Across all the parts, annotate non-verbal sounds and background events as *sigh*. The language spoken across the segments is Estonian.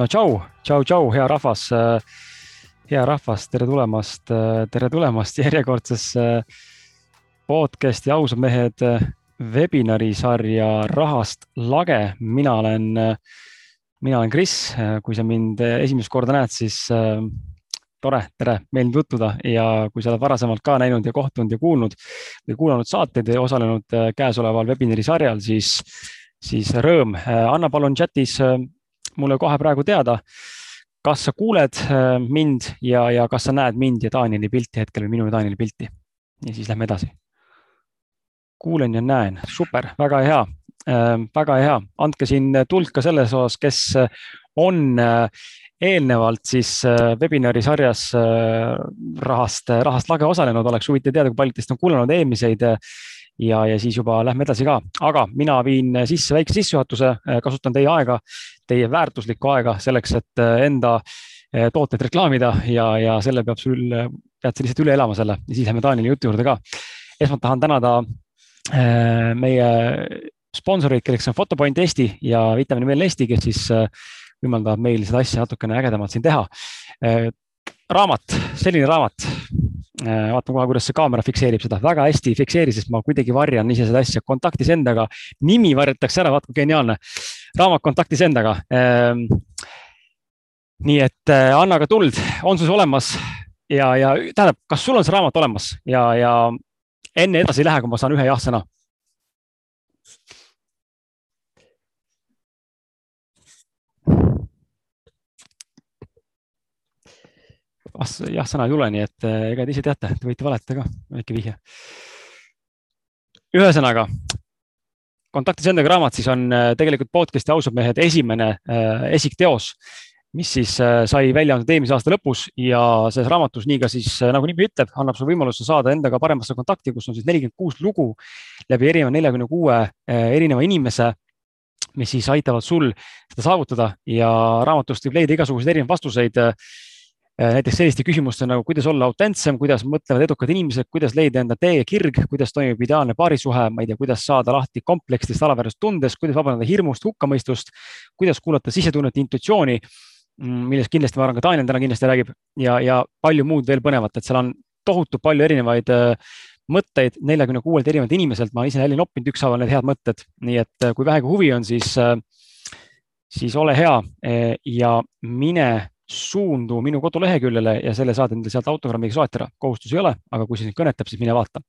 no tšau, tšau, tšau, hea rahvas. hea rahvas, tere tulemast, tere tulemast *laughs* järjekordsesse podcast'i Ausad mehed webinari sarja Rahast lage. mina olen, mina olen Kris, kui sa mind esimest korda näed, siis tore, tere, meeldiv tutvuda ja kui sa oled varasemalt ka näinud ja kohtunud ja kuulnud või kuulanud saateid ja osalenud käesoleval webinari sarjal, siis, siis rõõm. anna palun chatis mulle kohe praegu teada, kas sa kuuled äh, mind ja, ja kas sa näed mind ja Danieli pilti hetkel või minu ja Danieli pilti. ja siis lähme edasi. kuulen ja näen, super, väga hea. Äh,, väga hea, andke siin tuld ka selles osas, kes on äh, eelnevalt siis äh, webinari sarjas äh, rahast, rahast lage osalenud, oleks huvitav teada, kui paljud teist on kuulanud eelmiseid ja, ja siis juba lähme edasi ka, aga mina viin sisse väikse sissejuhatuse, kasutan teie aega, teie väärtuslikku aega selleks, et enda eh, tooteid reklaamida ja, ja selle peab sul, pead sa lihtsalt üle elama selle ja siis lähme Danieli jutu juurde ka. esmalt tahan tänada meie sponsoreid, kelleks on Fotopoint Eesti ja Vitamin Mill Eesti, kes siis võimaldavad meil seda asja natukene ägedamalt siin teha. raamat, selline raamat Äh, vaatame kohe, kuidas see kaamera fikseerib seda, väga hästi ei fikseeri, sest ma kuidagi varjan ise seda asja. Kontaktis endaga. nimi varjatakse ära, vaat kui geniaalne. raamat kontaktis endaga. Ähm, nii et äh, anna ka tuld, on sul see olemas? Ja, ja tähendab, kas sul on see raamat olemas? Ja, ja enne edasi ei lähe, kui ma saan ühe jah-sõna jah-sõna ei tule, nii et eh, ega te ise teate, te võite valetada ka, väike vihje. ühesõnaga, kontaktis endaga raamat siis on eh, tegelikult podcast'i ausad mehed esimene äh, esikteos, mis siis äh, sai välja antud eelmise aasta lõpus ja selles raamatus, nii ka siis äh, nagu nimi ütleb, annab sulle võimaluse saada endaga paremasse kontakti, kus on siis nelikümmend kuus lugu läbi erineva neljakümne kuue erineva inimese mis siis aitavad sul seda saavutada ja raamatust võib leida igasuguseid erinevaid vastuseid äh, näiteks selliste küsimuste nagu, kuidas olla autentsem, kuidas mõtlevad edukad inimesed, kuidas leida enda tee ja kirg, kuidas toimub ideaalne paarisuhe, ma ei tea, kuidas saada lahti komplekstist, alaväärsest tundest, kuidas vabandada hirmust, hukkamõistust, kuidas kuulata sisetunnet, intuitsiooni, mm, millest kindlasti ma arvan, ka Daniel täna kindlasti räägib ja, ja palju muud veel põnevat, et seal on tohutu palju erinevaid äh, mõtteid neljakümne kuuelt erinevalt inimeselt, ma ise jälle noppinud ükshaaval need head mõtted, nii et äh, kui vähegi huvi on, siis, siis ole hea ja mine suundu minu koduleheküljele ja selle saad endale sealt autogrammiga soetada. kohustus ei ole, aga kui see sind kõnetab, siis mine vaata.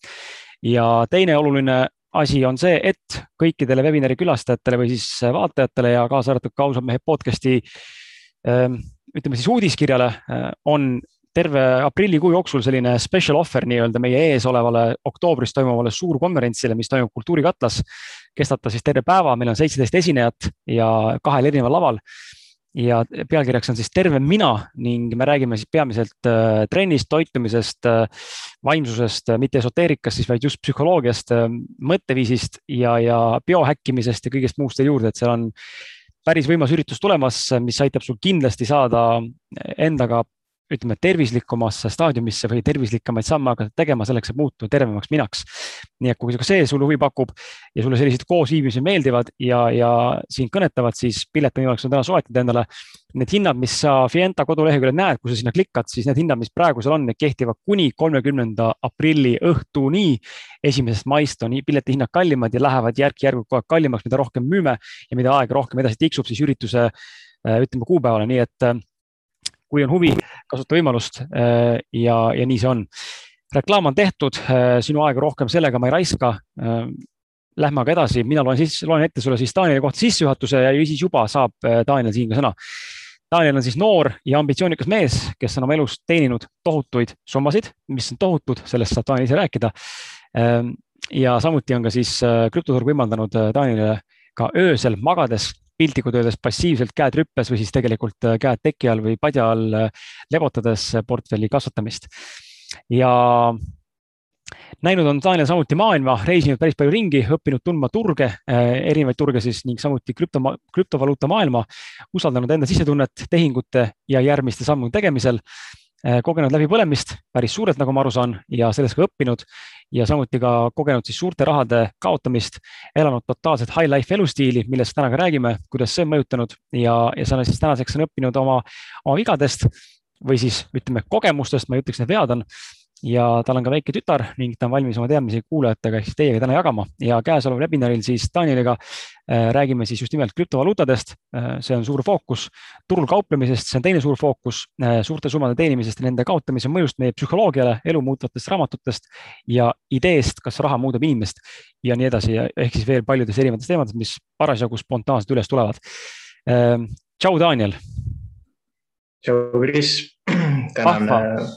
ja teine oluline asi on see, et kõikidele webinari külastajatele või siis vaatajatele ja kaasa arvatud ka ausad mehed podcast'i ähm, ütleme siis uudiskirjale äh, on terve aprillikuu jooksul selline special offer nii-öelda meie ees olevale oktoobris toimuvale suurkonverentsile, mis toimub Kultuurikatlas. kestab ta siis terve päeva, meil on seitseteist esinejat ja kahel erineval laval ja pealkirjaks on siis Terve mina ning me räägime siis peamiselt äh, trennist, toitumisest äh,, vaimsusest äh,, mitte esoteerikast siis, vaid just psühholoogiast mõtteviisist ja, ja biohäkkimisest ja kõigest muust veel juurde, et seal on päris võimas üritus tulemas, mis aitab sul kindlasti saada endaga ütleme, tervislikumasse staadiumisse või tervislikemaid samme hakata tegema selleks, et muutuda tervemaks minaks. nii et kui see sulle huvi pakub ja sulle sellised koosviibimised meeldivad ja, ja sind kõnetavad, siis võimalus on täna soetada endale. Need hinnad, mis sa Fienta koduleheküljel näed, kui sa sinna klikad, siis need hinnad, mis praegu seal on, need kehtivad kuni kolmekümnenda aprilli õhtuni. esimesest maist on piletihinnad kallimad ja lähevad järk-järgult kogu aeg kallimaks, mida rohkem müüme ja mida aeg rohkem edasi tiksub, siis ürituse ütleme kuupäevale, nii et kui on huvi, kasuta võimalust äh, ja, ja nii see on. reklaam on tehtud, äh, sinu aega rohkem sellega ma ei raiska. Äh, lähme aga edasi, mina loen siis, loen ette sulle siis Danieli kohta sissejuhatuse ja siis juba saab Daniel siin ka sõna. Daniel on siis noor ja ambitsioonikas mees, kes on oma elus teeninud tohutuid summasid, mis on tohutud, sellest saab Daniel ise rääkida. ja samuti on ka siis krüptoturg võimaldanud Danielile ka öösel magades piltlikult öeldes passiivselt käed rüppes või siis tegelikult äh, käed teki all või padja all äh, lebotades äh, portfelli kasvatamist. ja näinud on Daniel samuti maailma, reisinud päris palju ringi, õppinud tundma turge, erinevaid turge siis ning samuti krüpto, krüptovaluuta maailma, usaldanud enda sisetunnet tehingute ja järgmiste sammude tegemisel kogenud läbipõlemist päris suurelt, nagu ma aru saan, ja sellest ka õppinud. Ja samuti ka kogenud siis suurte rahade kaotamist, elanud totaalset high life elustiili, millest täna ka räägime, kuidas see on mõjutanud. Ja, ja sa siis tänaseks on õppinud oma, oma vigadest või siis ütleme kogemustest, ma ei ütleks, need vead on ja tal on ka väike tütar ning ta on valmis oma teadmisi kuulajatega ehk siis teiega täna jagama ja käesoleval webinaril siis Danieliga äh, räägime siis just nimelt krüptovaluutadest äh,. see on suur fookus, turul kauplemisest, see on teine suur fookus äh,, suurte summade teenimisest ja nende kaotamise mõjust meie psühholoogiale, elu muutvatest raamatutest ja ideest, kas raha muudab inimest ja nii edasi, ehk siis veel paljudest erinevatest teemadest, mis parasjagu spontaanselt üles tulevad äh,. tšau, Daniel. tšau, Kris, *clears throat* tänan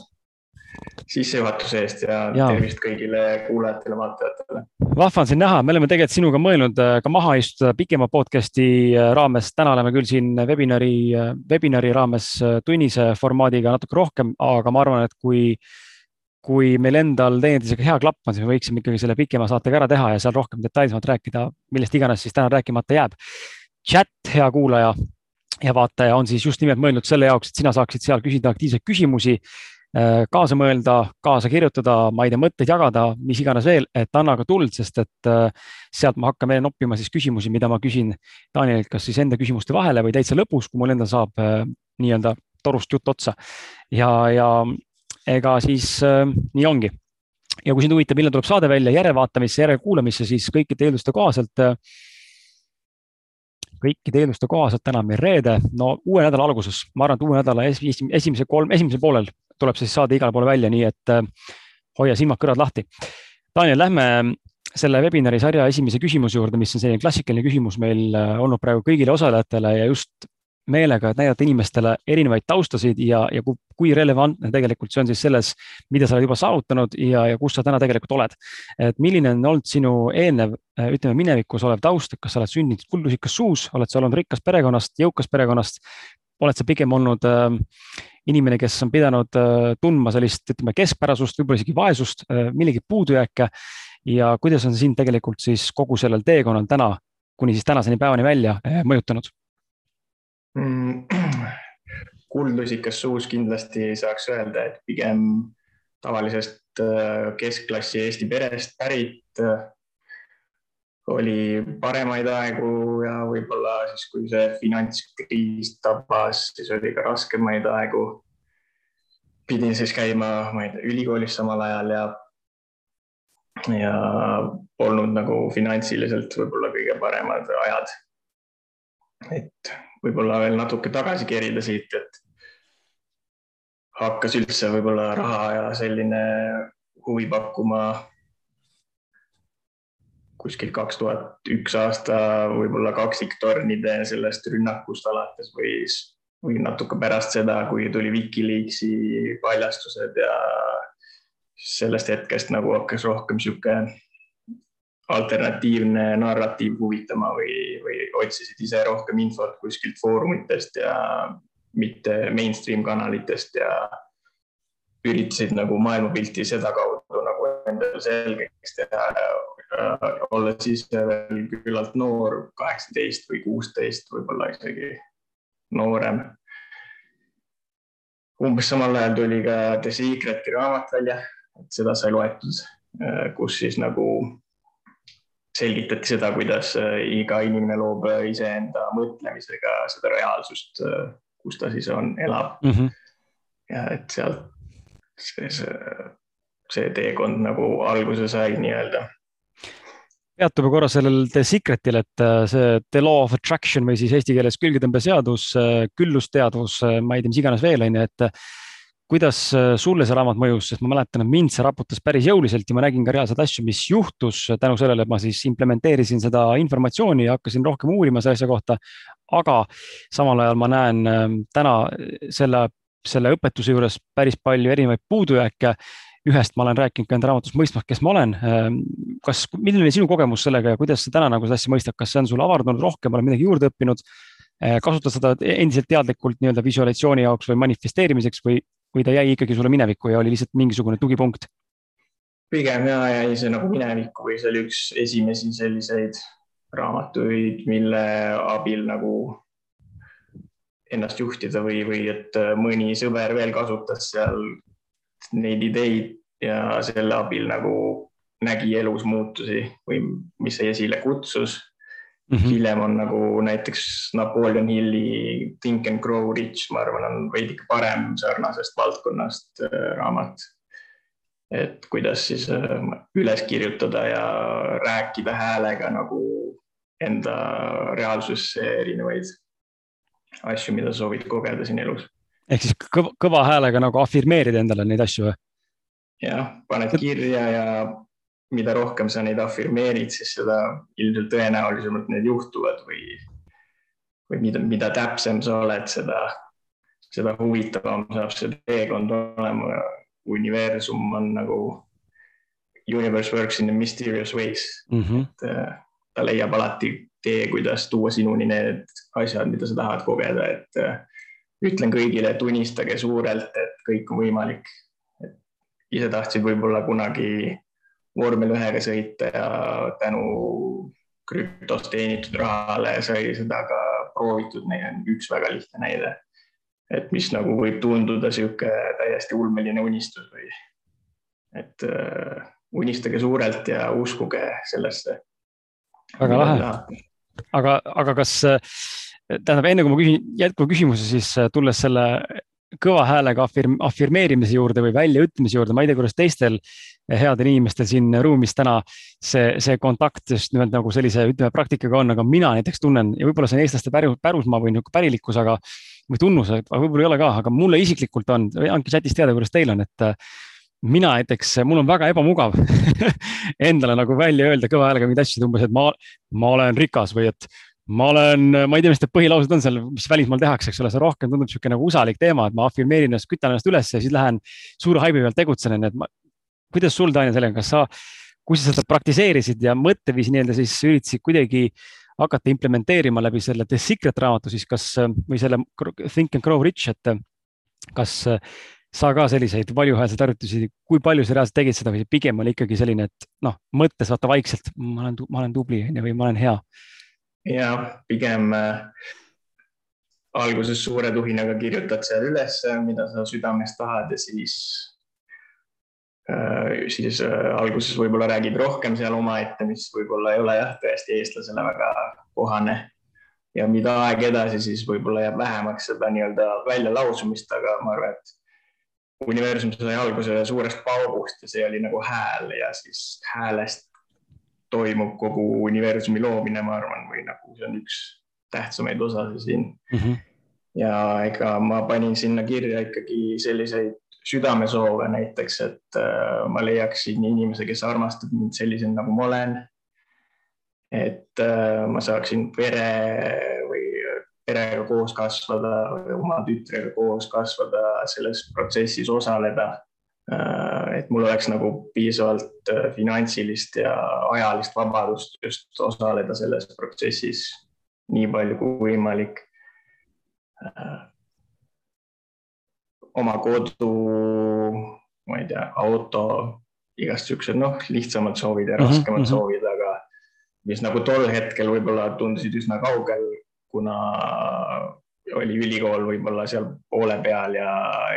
sissejuhatuse eest ja, ja tervist kõigile kuulajatele, vaatajatele. vahva on sind näha, me oleme tegelikult sinuga mõelnud äh, ka maha istuda pikema podcast'i äh, raames, täna oleme küll siin webinari, äh, webinari raames tunnise formaadiga natuke rohkem, aga ma arvan, et kui kui meil endal teineteisega hea klapp on, siis me võiksime ikkagi selle pikema saatega ära teha ja seal rohkem detailsemalt rääkida, millest iganes siis täna rääkimata jääb. chat, hea kuulaja ja vaataja on siis just nimelt mõeldud selle jaoks, et sina saaksid seal küsida aktiivseid küsimusi Äh, kaasa mõelda, kaasa kirjutada, ma ei tea, mõtteid jagada, mis iganes veel, et anna ka tuld, sest et äh, sealt ma hakkan veel noppima siis küsimusi, mida ma küsin Danielilt, kas siis enda küsimuste vahele või täitsa lõpus, kui mul endal saab äh, nii-öelda torust jutt otsa. ja, ja ega siis äh, nii ongi. ja kui sind huvitab, millal tuleb saade välja järelevaatamisse, järelkuulamisse, siis kõikide eelduste kohaselt äh, kõikide eelduste kohaselt täna meil reede, no uue nädala alguses, ma arvan, et uue nädala esimese kolm, esimesel poolel tuleb siis saade igale poole välja, nii et äh, hoia silmad-kõrvad lahti. Daniel, lähme selle webinari sarja esimese küsimuse juurde, mis on selline klassikaline küsimus meil äh, olnud praegu kõigile osalejatele ja just meelega, et näidata inimestele erinevaid taustasid ja, ja kui, kui relevantne tegelikult see on siis selles, mida sa oled juba saavutanud ja, ja kus sa täna tegelikult oled. et milline on olnud sinu eelnev, ütleme minevikus olev taust, et kas sa oled sündinud kuldlusikas suus, oled sa olnud rikkast perekonnast, jõukast perekonnast, oled sa pigem olnud äh, inimene, kes on pidanud äh, tundma sellist, ütleme, keskpärasust, võib-olla isegi vaesust, äh, millegi puudujääke. ja kuidas on sind tegelikult siis kogu sellel teekonnal täna, kuni siis tänaseni päevani välja äh, mõjutanud? *clears throat* kuldlusikas suus kindlasti saaks öelda, et pigem tavalisest keskklassi Eesti perest pärit oli paremaid aegu ja võib-olla siis, kui see finantskriis tabas, siis oli ka raskemaid aegu. pidin siis käima, ma ei tea, ülikoolis samal ajal ja, ja polnud nagu finantsiliselt võib-olla kõige paremad ajad. et võib-olla veel natuke tagasi kerida siit, et hakkas üldse võib-olla raha ja selline huvi pakkuma kuskil kaks tuhat üks aasta võib-olla kaksiktornide sellest rünnakust alates või, või natuke pärast seda, kui tuli Wikileaksi paljastused ja sellest hetkest nagu hakkas rohkem sihuke alternatiivne narratiiv huvitama või, või otsisid ise rohkem infot kuskilt foorumitest ja mitte mainstream kanalitest ja üritasid nagu maailmapilti sedakaudu nagu endale selgeks teha olles siis veel küllalt noor, kaheksateist või kuusteist, võib-olla isegi noorem. umbes samal ajal tuli ka The Secreti raamat välja, et seda sai loetud, kus siis nagu selgitati seda, kuidas äh, iga inimene loob iseenda mõtlemisega seda reaalsust, kus ta siis on, elab mm. -hmm. ja et sealt see, see, teekond nagu alguse sai nii-öelda peatume korra sellel The Secretil, et äh, see The Law of Attraction või siis eesti keeles külgetõmbeseadus, äh, küllusteadvus, äh, ma ei tea, mis iganes veel on ju, et kuidas sulle see raamat mõjus, sest ma mäletan, et mind see raputas päris jõuliselt ja ma nägin ka reaalseid asju, mis juhtus tänu sellele, et ma siis implementeerisin seda informatsiooni ja hakkasin rohkem uurima selle asja kohta. aga samal ajal ma näen täna selle, selle õpetuse juures päris palju erinevaid puudujääke ühest ma olen rääkinud ka enda raamatus Mõistmaks, kes ma olen. Ehm, kas, milline sinu kogemus sellega ja kuidas sa täna nagu seda asja mõistad, kas see on sulle avardunud rohkem, oled midagi juurde õppinud? Kasutad seda endiselt teadlikult nii-öelda visualisatsiooni jaoks või manifesteerimiseks või, või ta jäi ikkagi sulle minevikku ja oli lihtsalt mingisugune tugipunkt? pigem ja jäi see nagu minevikku või see oli üks esimesi selliseid raamatuid, mille abil nagu ennast juhtida või, või et mõni sõber veel kasutas seal neid ideid ja selle abil nagu nägi elus muutusi või mis see esile kutsus mm. -hmm. hiljem on nagu näiteks Napoleon Hilli Think and Grow Rich, ma arvan, on veidike parem sarnasest valdkonnast äh, raamat. et kuidas siis äh, üles kirjutada ja rääkida häälega nagu enda reaalsusesse erinevaid asju, mida soovid kogeda siin elus. ehk siis kõva, kõva häälega nagu afirmeerida endale neid asju või? jah, paned kirja ja mida rohkem sa neid afirmeerid, siis seda ilmselt tõenäolisemalt need juhtuvad või, või mida, mida täpsem sa oled, seda, seda huvitavam saab see teekond olema. universum on nagu, universe works in a mysterious ways mm. -hmm. et äh, ta leiab alati tee, kuidas tuua sinuni need asjad, mida sa tahad kogeda, et äh, ütlen kõigile, et unistage suurelt, et kõik on võimalik. ise tahtsid võib-olla kunagi vormel ühega sõita ja tänu krüptost teenitud rahale sai seda ka proovitud, neil on üks väga lihtne näide. et mis nagu võib tunduda niisugune täiesti ulmeline unistus või et uh, unistage suurelt ja uskuge sellesse. väga lahe. aga, aga kas, tähendab, enne kui ma küsin jätkuva küsimuse, siis tulles selle kõva häälega afirm, afirmeerimise juurde või väljaütlemise juurde, ma ei tea, kuidas teistel headel inimestel siin ruumis täna see, see kontakt just nimelt nagu sellise, ütleme, praktikaga on, aga mina näiteks tunnen ja võib-olla see on eestlaste päru, pärusmaa või nagu pärilikkus, aga või tunnus, aga võib-olla ei ole ka, aga mulle isiklikult on, andke chatis teada, kuidas teil on, et mina näiteks, mul on väga ebamugav *laughs* endale nagu välja öelda kõva häälega mingeid asju, umbes, et ma, ma olen rikas või et ma olen, ma ei tea, mis need põhilaused on seal, mis välismaal tehakse, eks ole, see rohkem tundub niisugune nagu usalik teema, et ma afirmeerin ennast, kütan ennast üles ja siis lähen suure haibi pealt tegutsen, onju, et ma. kuidas sul, Daniel, sellega, kas sa, kui sa seda praktiseerisid ja mõtteviisi nii-öelda siis üritasid kuidagi hakata implementeerima läbi selle The Secret raamatu, siis kas või selle Think and Grow Rich, et kas sa ka selliseid valjuhäälseid harjutusi, kui palju sa reaalselt tegid seda või pigem oli ikkagi selline, et noh, mõttes vaata vaikselt, ma olen, ma olen tubli onju või ma olen hea ja pigem äh, alguses suure tuhinaga kirjutad seal üles, mida sa südames tahad ja siis äh,, siis äh, alguses võib-olla räägid rohkem seal omaette, mis võib-olla ei ole jah, tõesti eestlasele väga kohane. ja mida aeg edasi, siis võib-olla jääb vähemaks seda nii-öelda väljalausumist, aga ma arvan, et universum sai alguse suurest paugust ja see oli nagu hääl ja siis häälest toimub kogu universumi loomine, ma arvan, või nagu see on üks tähtsamaid osasid siin mm. -hmm. ja ega ma panin sinna kirja ikkagi selliseid südamesoove näiteks, et äh, ma leiaksin inimese, kes armastab mind sellisena, nagu ma olen. et äh, ma saaksin pere või perega koos kasvada, oma tütrega koos kasvada, selles protsessis osaleda et mul oleks nagu piisavalt äh, finantsilist ja ajalist vabadust just osaleda selles protsessis nii palju kui võimalik. Äh, oma kodu, ma ei tea, auto, igast siuksed noh, lihtsamad soovid ja mhm, raskemad mm -hmm. soovid, aga mis nagu tol hetkel võib-olla tundusid üsna kaugel, kuna oli ülikool võib-olla seal poole peal ja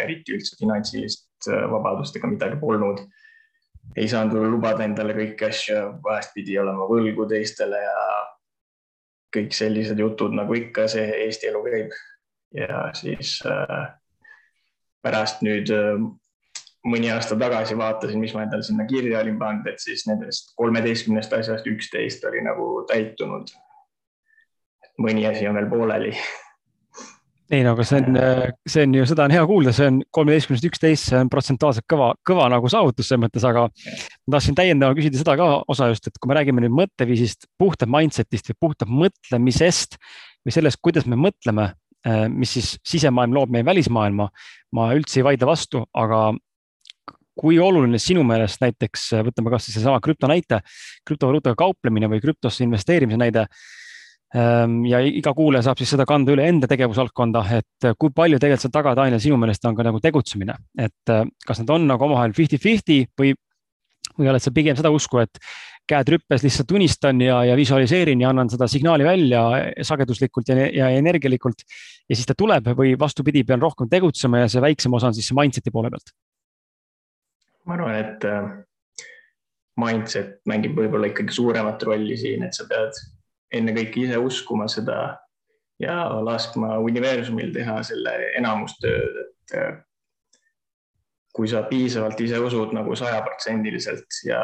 eriti üldse finantsilist äh, vabadust ega midagi polnud. ei saanud lubada endale kõiki asju, vahest pidi olema võlgu teistele ja kõik sellised jutud, nagu ikka see Eesti elu käib. ja siis äh, pärast nüüd äh, mõni aasta tagasi vaatasin, mis ma endale sinna kirja olin pannud, et siis nendest kolmeteistkümnest asjast üksteist oli nagu täitunud. mõni asi on veel pooleli ei no aga see on, äh, see on ju, seda on hea kuulda, see on kolmeteistkümnest üksteist, see on protsentuaalselt kõva, kõva nagu saavutus selles mõttes, aga ma tahtsin täiendavalt küsida seda ka osa just, et kui me räägime nüüd mõtteviisist, puhtalt mindset'ist või puhtalt mõtlemisest või sellest, kuidas me mõtleme, äh, mis siis sisemaailm loob meie välismaailma, ma üldse ei vaidle vastu, aga kui oluline sinu meelest näiteks, võtame kasvõi seesama krüpto näite, krüptovaluutaga kauplemine või krüptosse investeerimise näide ja iga kuulaja saab siis seda kanda üle enda tegevusvaldkonda, et äh, kui palju tegelikult seal taga, Daniel, sinu meelest on ka nagu tegutsemine, et äh, kas need on nagu omavahel fifty-fifty või, või oled sa pigem seda usku, et käed rüppes lihtsalt unistan ja, ja visualiseerin ja annan seda signaali välja sageduslikult ja, ja energialikult. ja siis ta tuleb või vastupidi, pean rohkem tegutsema ja see väiksem osa on siis see mindset'i poole pealt. ma arvan, et äh, mindset mängib võib-olla ikkagi suuremat rolli siin, et sa pead ennekõike ise uskuma seda ja laskma universumil teha selle enamustööd, et äh, kui sa piisavalt ise usud nagu sajaprotsendiliselt ja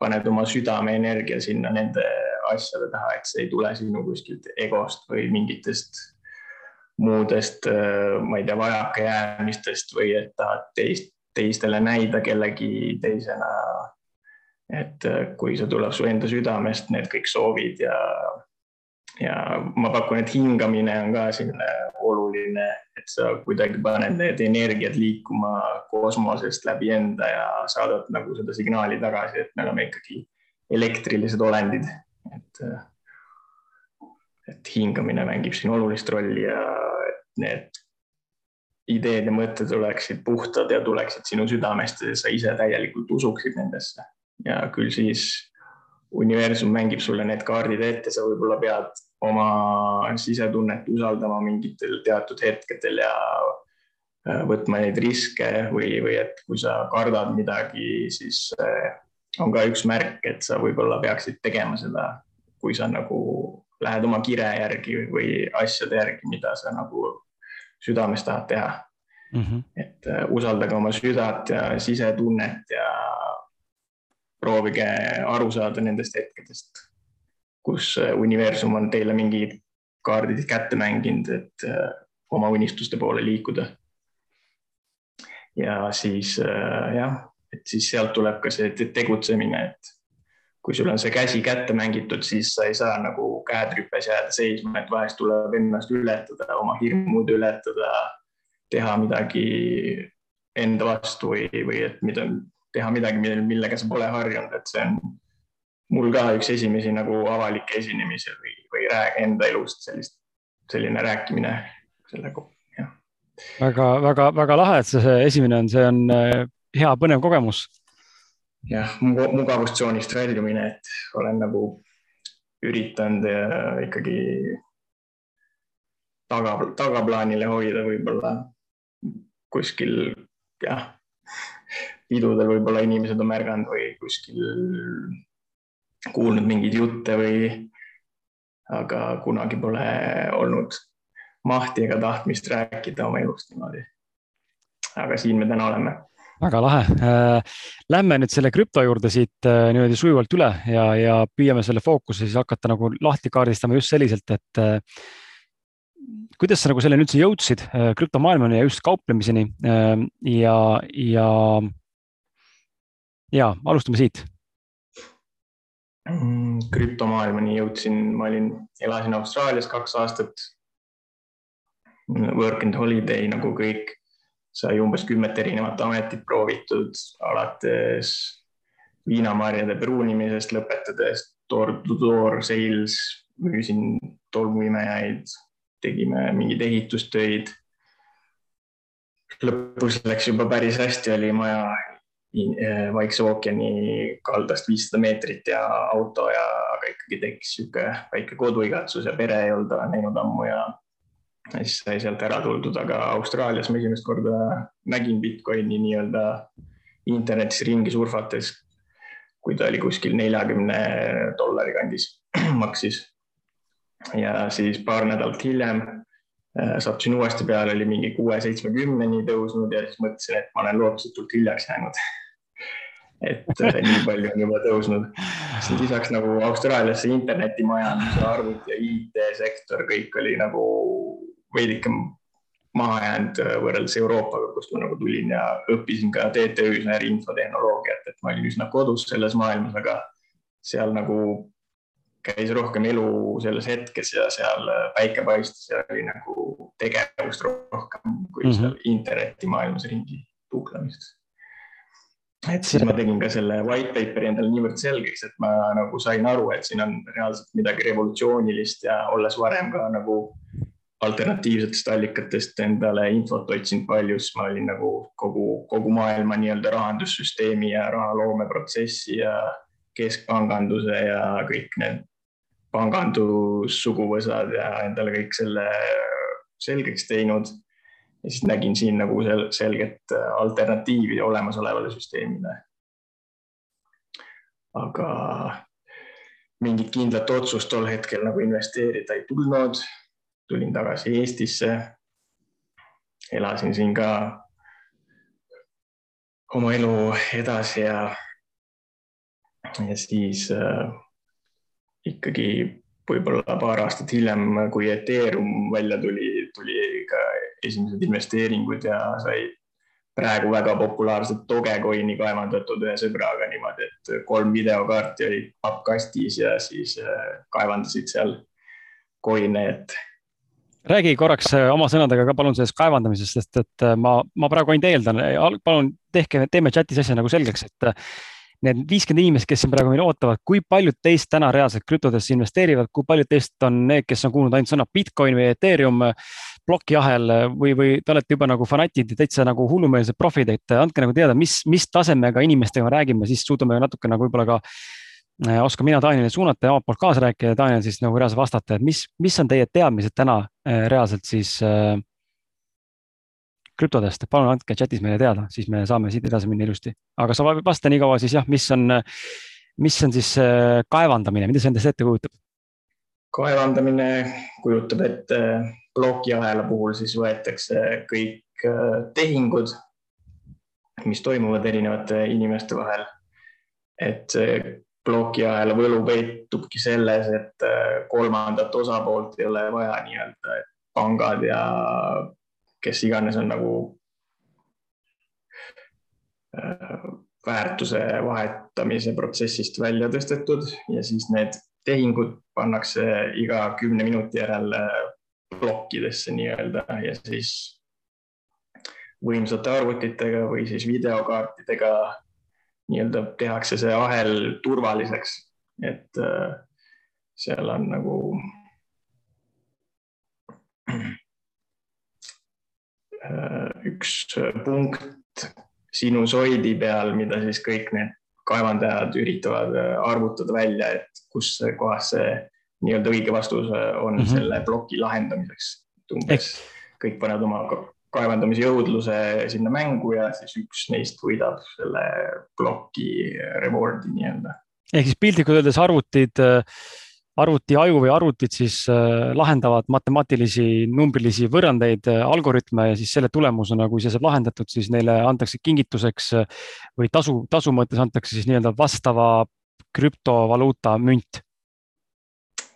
paned oma südameenergia sinna nende asjade taha, et see ei tule sinu kuskilt egost või mingitest muudest, ma ei tea, vajakajäämistest või et tahad teist, teistele näida kellegi teisena. Et kui see tuleb su enda südamest, need kõik soovid ja ja ma pakun, et hingamine on ka selline oluline, et sa kuidagi paned need energiat liikuma kosmosest läbi enda ja saadad nagu seda signaali tagasi, et me oleme ikkagi elektrilised olendid, et. et hingamine mängib siin olulist rolli ja need ideed ja mõtted oleksid puhtad ja tuleksid sinu südamest ja sa ise täielikult usuksid nendesse ja küll siis universum mängib sulle need kaardid ette, sa võib-olla pead oma sisetunnet usaldama mingitel teatud hetkedel ja äh, võtma neid riske või, või et kui sa kardad midagi, siis äh, on ka üks märk, et sa võib-olla peaksid tegema seda, kui sa nagu lähed oma kire järgi või asjade järgi, mida sa nagu südames tahad teha mm. -hmm. et uh, usaldage oma südant ja sisetunnet ja proovige aru saada nendest hetkedest kus äh, universum on teile mingid kaardid kätte mänginud, et äh, oma unistuste poole liikuda. ja siis äh, jah, et siis sealt tuleb ka see tegutsemine, et kui sul on see käsi kätte mängitud, siis sa ei saa nagu käed rüpes jääda seisma, et vahest tuleb ennast ületada, oma hirmud ületada, teha midagi enda vastu või, või et mida, teha midagi, millega sa pole harjunud, et see on mul ka üks esimesi nagu avalikke esinemisi või, või rääg, enda elust sellist, selline rääkimine selle kohta, jah. väga, väga, väga lahe, et see esimene on, see on äh, hea põnev kogemus. jah, mugavustsoonist väljumine, et olen nagu üritanud ikkagi taga, tagaplaanile hoida võib-olla kuskil jah, pidudel võib-olla inimesed on märganud või kuskil kuulnud mingeid jutte või, aga kunagi pole olnud mahti ega tahtmist rääkida oma elust niimoodi. aga siin me täna oleme. väga lahe. Äh, lähme nüüd selle krüpto juurde siit äh, niimoodi sujuvalt üle ja, ja püüame selle fookuse siis hakata nagu lahti kaardistama just selliselt, et äh, kuidas sa nagu selleni üldse jõudsid krüptomaailmani ja just kauplemiseni ja, ja, ja alustame siit Mm, krüptomaailmani jõudsin, ma olin, elasin Austraalias kaks aastat. Work and holiday nagu kõik, sai umbes kümmet erinevat ametit proovitud, alates viinamarjade pruunimisest, lõpetades door-to-door sales, müüsin tolmuimejaid, tegime mingeid ehitustöid. lõpus läks juba päris hästi, oli maja Vaikse ookeani kaldast viissada meetrit ja auto ja, aga ikkagi tekkis sihuke väike koduigatsus ja pere ei olnud näinud ammu ja siis sai sealt ära tuldud, aga Austraalias ma esimest korda nägin Bitcoini nii-öelda internetis ringi surfates, kui ta oli kuskil neljakümne dollari kandis *clears throat* maksis. ja siis paar nädalat hiljem eh, sattusin uuesti peale, oli mingi kuue-seitsmekümneni tõusnud ja siis mõtlesin, et ma olen lootusetult hiljaks jäänud *laughs* et äh, nii palju on juba tõusnud. siis lisaks nagu Austraalias see internetimajandus ja arvuti ja IT-sektor, kõik oli nagu veidike maha jäänud äh, võrreldes Euroopaga, kust ma nagu tulin ja õppisin ka TTÜ-s infotehnoloogiat, et ma olin üsna kodus selles maailmas, aga seal nagu käis rohkem elu selles hetkes ja seal äh, päike paistis ja oli nagu tegevust rohkem kui mm -hmm. seal internetimaailmas ringi tuklemist et siis ma tegin ka selle white paper'i endale niivõrd selgeks, et ma nagu sain aru, et siin on reaalselt midagi revolutsioonilist ja olles varem ka nagu alternatiivsetest allikatest endale infot otsinud palju, siis ma olin nagu kogu, kogu maailma nii-öelda rahandussüsteemi ja rahaloomeprotsessi ja keskpanganduse ja kõik need pangandussuguvõsad ja endale kõik selle selgeks teinud. Ja siis nägin siin nagu sel selget alternatiivi olemasolevale süsteemile. aga mingit kindlat otsust tol hetkel nagu investeerida ei tulnud. tulin tagasi Eestisse. elasin siin ka oma elu edasi ja, ja siis äh, ikkagi võib-olla paar aastat hiljem, kui Ethereum välja tuli, tuli ka esimesed investeeringud ja sai praegu väga populaarset Dogecoini kaevandatud ühe sõbraga niimoodi, et kolm videokaarti olid pappkastis ja siis äh, kaevandasid seal coin'e, et. räägi korraks äh, oma sõnadega ka palun sellest kaevandamisest, sest et äh, ma, ma praegu ainult eeldan, palun tehke, teeme chatis asja nagu selgeks, et need viiskümmend inimest, kes siin praegu meil ootavad, kui paljud teist täna reaalselt krüptodesse investeerivad, kui paljud teist on need, kes on kuulnud ainult sõna Bitcoin või Ethereum, plokiahel või, või te olete juba nagu fanatid ja täitsa nagu hullumeelsed profid, et andke nagu teada, mis, mis tasemega inimestega me räägime, siis suudame natuke nagu võib-olla ka äh, oskan mina Danielile suunata ja omalt poolt kaasa rääkida ja Daniel siis nagu reaalselt vastata, et mis, mis on teie teadmised täna äh, reaalselt siis äh, krüptodest, palun andke chat'is meile teada, siis me saame siit edasi minna ilusti. aga sa vasta nii kaua siis jah, mis on, mis on siis äh, kaevandamine, mida see endast ette kujutab? kaevandamine kujutab ette plokiahela puhul siis võetakse kõik äh, tehingud, mis toimuvad erinevate inimeste vahel. et plokiahela võlu peitubki selles, et äh, kolmandat osapoolt ei ole vaja nii-öelda, et pangad ja kes iganes on nagu äh, väärtuse vahetamise protsessist välja tõstetud ja siis need tehingud pannakse iga kümne minuti järel plokkidesse nii-öelda ja siis võimsate arvutitega või siis videokaartidega nii-öelda tehakse see ahel turvaliseks, et äh, seal on nagu äh, üks punkt sinusoidi peal, mida siis kõik need kaevandajad üritavad äh, arvutada välja, et kus kohas see nii-öelda õige vastus on mm -hmm. selle ploki lahendamiseks. umbes kõik panevad oma kaevandamise jõudluse sinna mängu ja siis üks neist võidab selle ploki reward'i nii-öelda. ehk siis piltlikult öeldes arvutid, arvuti aju või arvutid siis äh, lahendavad matemaatilisi numbrilisi võrrandeid, äh, algoritme ja siis selle tulemusena, kui see saab lahendatud, siis neile antakse kingituseks äh, või tasu, tasu mõttes antakse siis nii-öelda vastava krüptovaluuta münt.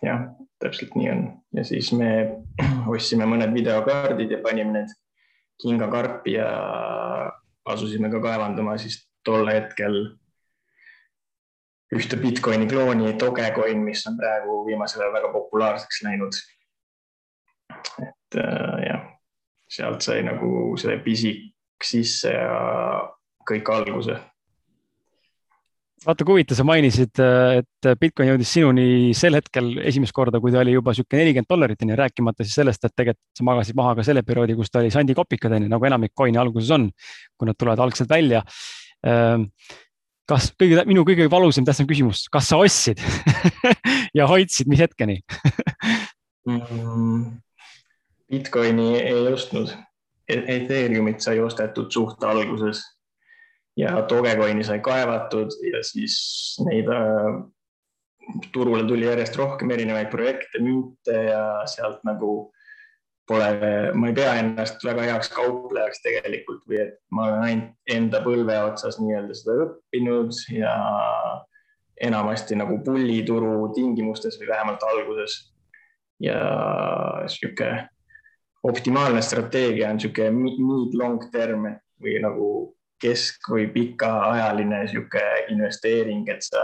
Jah, täpselt nii on. Ja siis me *clears throat* ostsime mõned videokaardid ja panime need kingakarpi ja asusime ka kaevandama siis tol hetkel ühte Bitcoini klooni, Dogecoin, mis on praegu viimasel ajal väga populaarseks läinud. et äh, jah, sealt sai nagu see pisik sisse ja kõik alguse vaata, kui huvitav, sa mainisid, et Bitcoin jõudis sinuni sel hetkel esimest korda, kui ta oli juba sihuke nelikümmend dollarit, onju, rääkimata siis sellest, et tegelikult sa magasid maha ka selle perioodi, kus ta oli sandikopikad, onju, nagu enamik coin'i alguses on, kui nad tulevad algselt välja. Ehm, kas kõige, minu kõige valusam, tähtsam küsimus, kas sa ostsid *laughs* ja hoidsid, mis hetkeni mm,? Bitcoini ei ostnud, e-, Ethereumit sai ostetud suht alguses ja Dogecoini sai kaevatud ja siis neid äh, turule tuli järjest rohkem erinevaid projekte, münte ja sealt nagu pole, ma ei pea ennast väga heaks kauplejaks tegelikult või et ma olen ainult enda põlve otsas nii-öelda seda õppinud ja enamasti nagu pullituru tingimustes või vähemalt alguses. ja sihuke optimaalne strateegia on sihuke mid long term või nagu kesk- või pikaajaline niisugune investeering, et sa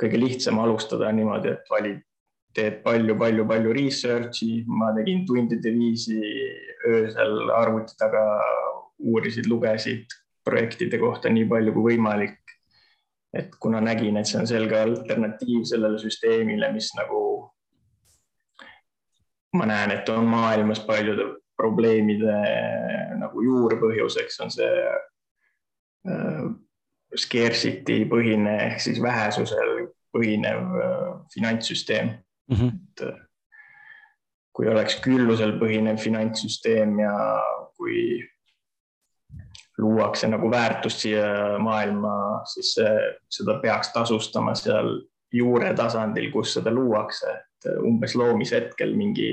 kõige lihtsam alustada niimoodi, et valid, teed palju-palju-palju research'i, ma tegin tundide viisi. Öösel arvuti taga, uurisid, lugesid projektide kohta nii palju kui võimalik. et kuna nägin, et see on selge alternatiiv sellele süsteemile, mis nagu ma näen, et on maailmas paljude probleemide nagu juurpõhjuseks on see Äh, scarcity põhine ehk siis vähesusel põhinev finantssüsteem mm. -hmm. et kui oleks küllusel põhinev finantssüsteem ja kui luuakse nagu väärtust siia maailma, siis seda peaks tasustama seal juure tasandil, kus seda luuakse, et umbes loomishetkel mingi,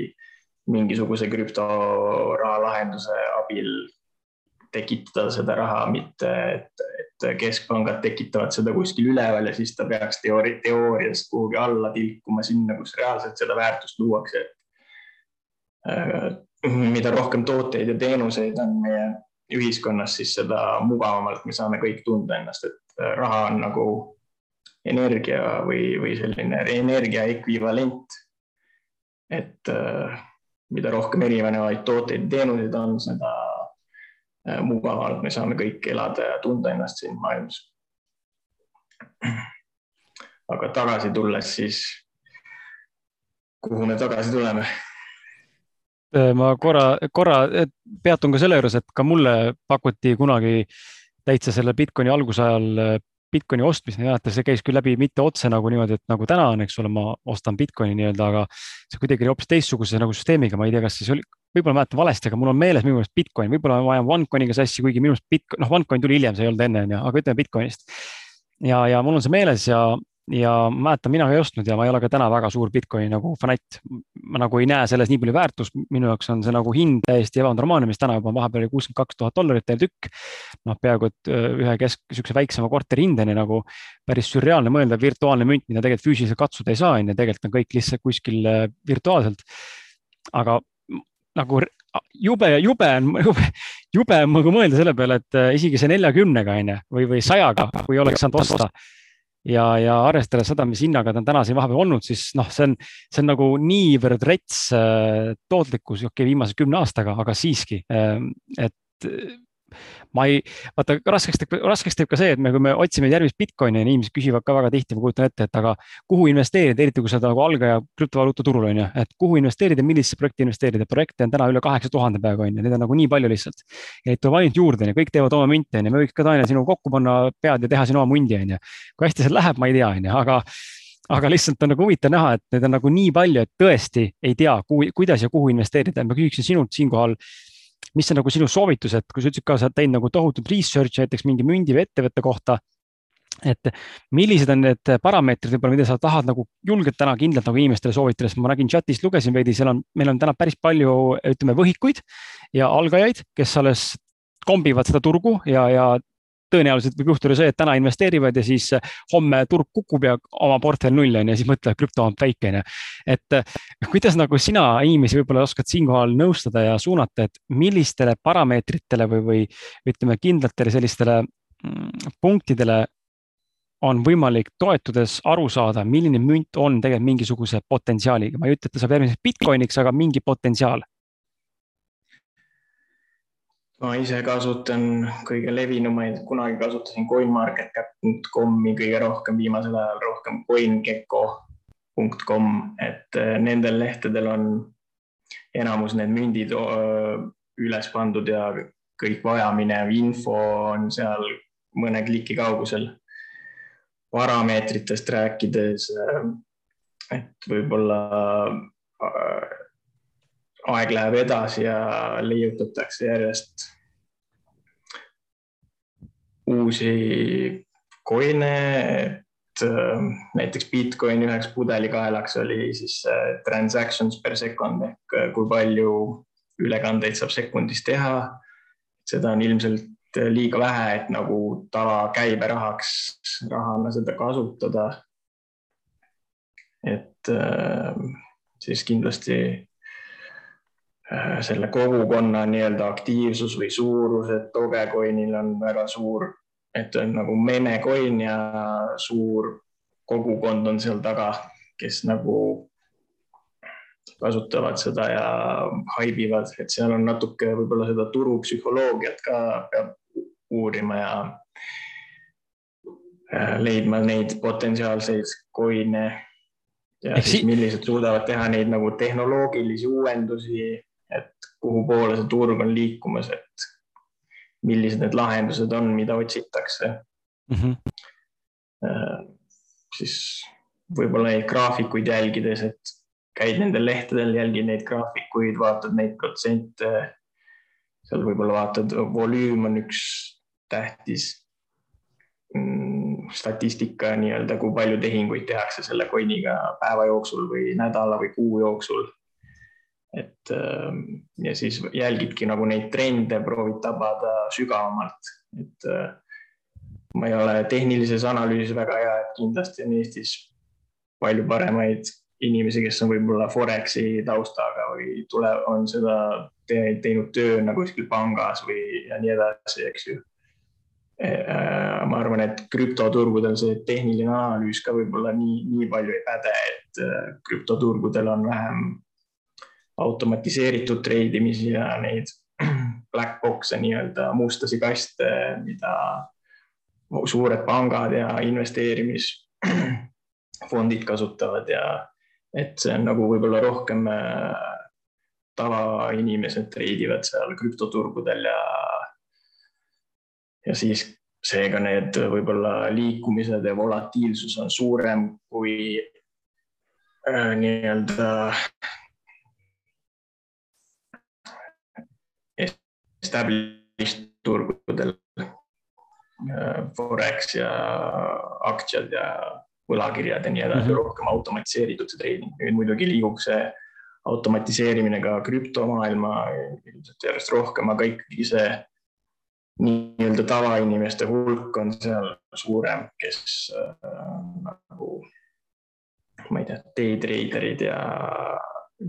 mingisuguse krüptoraha lahenduse abil tekitada seda raha, mitte et, et keskpangad tekitavad seda kuskil üleval ja siis ta peaks teoori, teoorias kuhugi alla tilkuma sinna, kus reaalselt seda väärtust luuakse. Äh, mida rohkem tooteid ja teenuseid on meie ühiskonnas, siis seda mugavamalt me saame kõik tunda ennast, et äh, raha on nagu energia või, või selline energia ekvivalent. et äh, mida rohkem erinevaid tooteid teenuseid on, seda äh, mugavamalt me saame kõik elada ja tunda ennast siin maailmas. aga tagasi tulles, siis kuhu me tagasi tuleme? ma korra, korra peatun ka selle juures, et ka mulle pakuti kunagi täitsa selle Bitcoini algusajal Bitcoini ostmist, mäletan, see käis küll läbi mitte otse nagu niimoodi, et nagu täna on, eks ole, ma ostan Bitcoini nii-öelda, aga see kuidagi oli hoopis teistsuguse nagu süsteemiga, ma ei tea, kas siis oli, võib-olla mäletan valesti, aga mul on meeles minu meelest Bitcoin, võib-olla ma ajan OneCoiniga sassi, kuigi minu meelest Bitcoin, noh, OneCoin tuli hiljem, see ei olnud enne, onju, aga ütleme Bitcoinist. ja, ja mul on see meeles ja, ja ma mäletan, mina ei ostnud ja ma ei ole ka täna väga suur Bitcoini nagu fanatt. ma nagu ei näe selles nii palju väärtust, minu jaoks on see nagu hind täiesti ebanormaalne, mis täna juba on vahepeal kuuskümmend kaks tuhat dollarit teil tükk. noh, peaaegu et ühe kesk, sihukese väiksema korteri hindeni nagu päris sürreaalne mõelda, virtuaalne münt, mida tegelikult füüsiliselt katsuda ei saa, on ju, tegelikult on kõik lihtsalt kuskil virtuaalselt. aga nagu jube, jube on, *laughs* jube, jube on nagu mõelda selle peale, et isegi see neljakümnega on ju, või, või sajaga, kui oleks saanud osta ja, ja arvestades seda, mis hinnaga ta on tänaseni vahepeal olnud, siis noh, see on, see on nagu niivõrd rets äh, tootlikkus, okei okay,, viimase kümne aastaga, aga siiski, ähm, et ma ei, vaata raskeks teeb, raskeks teeb ka see, et me, kui me otsime järgmist Bitcoini inimesed küsivad ka väga tihti, ma kujutan ette, et aga kuhu investeerida, eriti kui sa oled nagu algaja krüptovaluuta turul on ju, et kuhu investeerida, millisesse projekti investeerida, projekte on täna üle kaheksa tuhande peaaegu on ju, neid on nagu nii palju lihtsalt. ja neid tuleb ainult juurde, on ju, kõik teevad oma münte on ju, me võiks ka Taine sinu kokku panna pead ja teha siin oma mundi on ju. kui hästi see läheb, ma ei tea, on ju, aga aga lihtsalt on nagu huvitav näha, et neid on nagu nii palju, et tõesti ei tea, kuidas ja kuhu investeerida. ma küsiksin sinult siinkohal mis on nagu sinu soovitus, et kui sa ütlesid ka, sa oled teinud nagu tohutut research'i näiteks mingi mündi või ettevõtte kohta. et millised on need parameetrid võib-olla, mida sa tahad nagu julgelt täna kindlalt nagu inimestele soovitada, sest ma nägin chat'ist, lugesin veidi, seal on, meil on täna päris palju, ütleme, võhikuid ja algajaid, kes alles kombivad seda turgu ja, ja tõenäoliselt võib juhtuda see, et täna investeerivad ja siis eh, homme turg kukub ja oma portfell null on ja siis mõtlevad, krüpto on fake on ju. et eh, kuidas nagu sina inimesi võib-olla oskad siinkohal nõustada ja suunata, et millistele parameetritele või, või ütleme kindlatele sellistele mm, punktidele on võimalik toetudes aru saada, milline münt on tegelikult mingisuguse potentsiaaliga, ma ei ütle, et ta saab järgmiseks Bitcoiniks, aga mingi potentsiaal ma ise kasutan kõige levinumaid, kunagi kasutasin coinmarketcap.com'i kõige rohkem, viimasel ajal rohkem coingecko.com, et äh, nendel lehtedel on enamus need mündid üles pandud ja kõik vajaminev info on seal mõne kliki kaugusel. parameetritest rääkides, äh, et võib-olla äh, aeg läheb edasi ja leiutatakse järjest uusi coin'e, et äh, näiteks Bitcoini üheks pudelikaelaks oli siis äh, transactions per second ehk äh, kui palju ülekandeid saab sekundis teha. seda on ilmselt liiga vähe, et nagu tavakäiberahaks, rahana seda kasutada. et siis kindlasti selle kogukonna nii-öelda aktiivsus või suurus, et Dogecoinil on väga suur, et on nagu memecoin ja suur kogukond on seal taga, kes nagu kasutavad seda ja haibivad, et seal on natuke võib-olla seda turupsühholoogiat ka peab uurima ja leidma neid potentsiaalseid coin'e ja Eks siis millised suudavad teha neid nagu tehnoloogilisi uuendusi et kuhu poole see turg on liikumas, et millised need lahendused on, mida otsitakse. mm. -hmm. siis võib-olla neid graafikuid jälgides, et käid nendel lehtedel, jälgid neid graafikuid, vaatad neid protsente. seal võib-olla vaatad, volüüm on üks tähtis mm, statistika nii-öelda, kui palju tehinguid tehakse selle coin'iga päeva jooksul või nädala või kuu jooksul. Et ähm, ja siis jälgidki nagu neid trende, proovid tabada sügavamalt, et äh, ma ei ole tehnilises analüüsis väga hea, et kindlasti on Eestis palju paremaid inimesi, kes on võib-olla Foreksi taustaga või tule, on seda te, teinud tööna kuskil pangas või ja nii edasi, eks ju. E, äh, ma arvan, et krüptoturgudel see tehniline analüüs ka võib-olla nii, nii palju ei päde, et äh, krüptoturgudel on vähem automatiseeritud treidimisi ja neid black box'e nii-öelda mustasi kaste, mida suured pangad ja investeerimisfondid kasutavad ja et see on nagu võib-olla rohkem äh, tavainimesed treidivad seal krüptoturgudel ja, ja siis seega need võib-olla liikumised ja volatiilsus on suurem kui äh, nii-öelda established turgudel äh,. Forex ja aktsiad ja võlakirjad ja nii edasi mm, -hmm. rohkem automatiseeritud see trading. nüüd muidugi liigub see automatiseerimine ka krüptomaailma ilmselt järjest rohkem, aga ikkagi see nii-öelda tavainimeste hulk on seal suurem, kes äh, nagu ma ei tea, day-traderid ja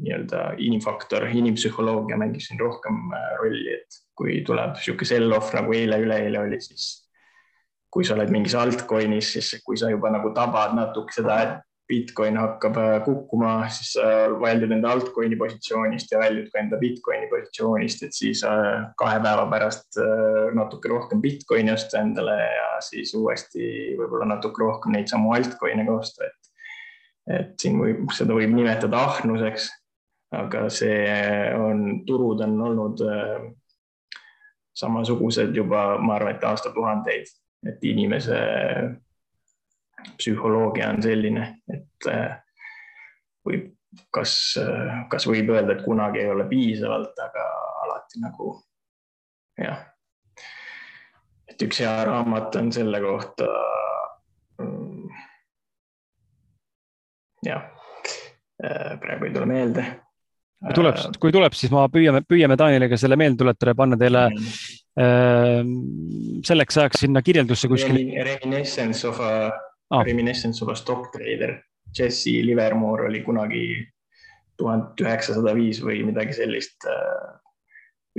nii-öelda inimfaktor, inimpsühholoogia mängib siin rohkem äh, rolli, et kui tuleb niisugune sell-off nagu eile-üleeile oli, siis kui sa oled mingis altcoin'is, siis kui sa juba nagu tabad natuke seda, et Bitcoin hakkab äh, kukkuma, siis sa väljud enda altcoin'i positsioonist ja väljud ka enda Bitcoini positsioonist, et siis äh, kahe päeva pärast natuke rohkem Bitcoini osta endale ja siis uuesti võib-olla natuke rohkem neid samu altcoin'e ka osta, et et siin võib, seda võib nimetada ahnuseks, aga see on, turud on olnud samasugused juba, ma arvan, et aastatuhandeid et inimese psühholoogia on selline, et võib, kas, kas võib öelda, et kunagi ei ole piisavalt, aga alati nagu jah. et üks hea raamat on selle kohta. Mm, jah, praegu ei tule meelde kui tuleb, kui tuleb, siis ma püüame, püüame Taaniliga selle meelde tuletada ja panna teile mm Ehm, selleks ajaks sinna kirjeldusse kuskil. Reminiscence of a ah., Reminiscence of a stock trader. Jesse Livermore oli kunagi tuhat üheksasada viis või midagi sellist. Äh,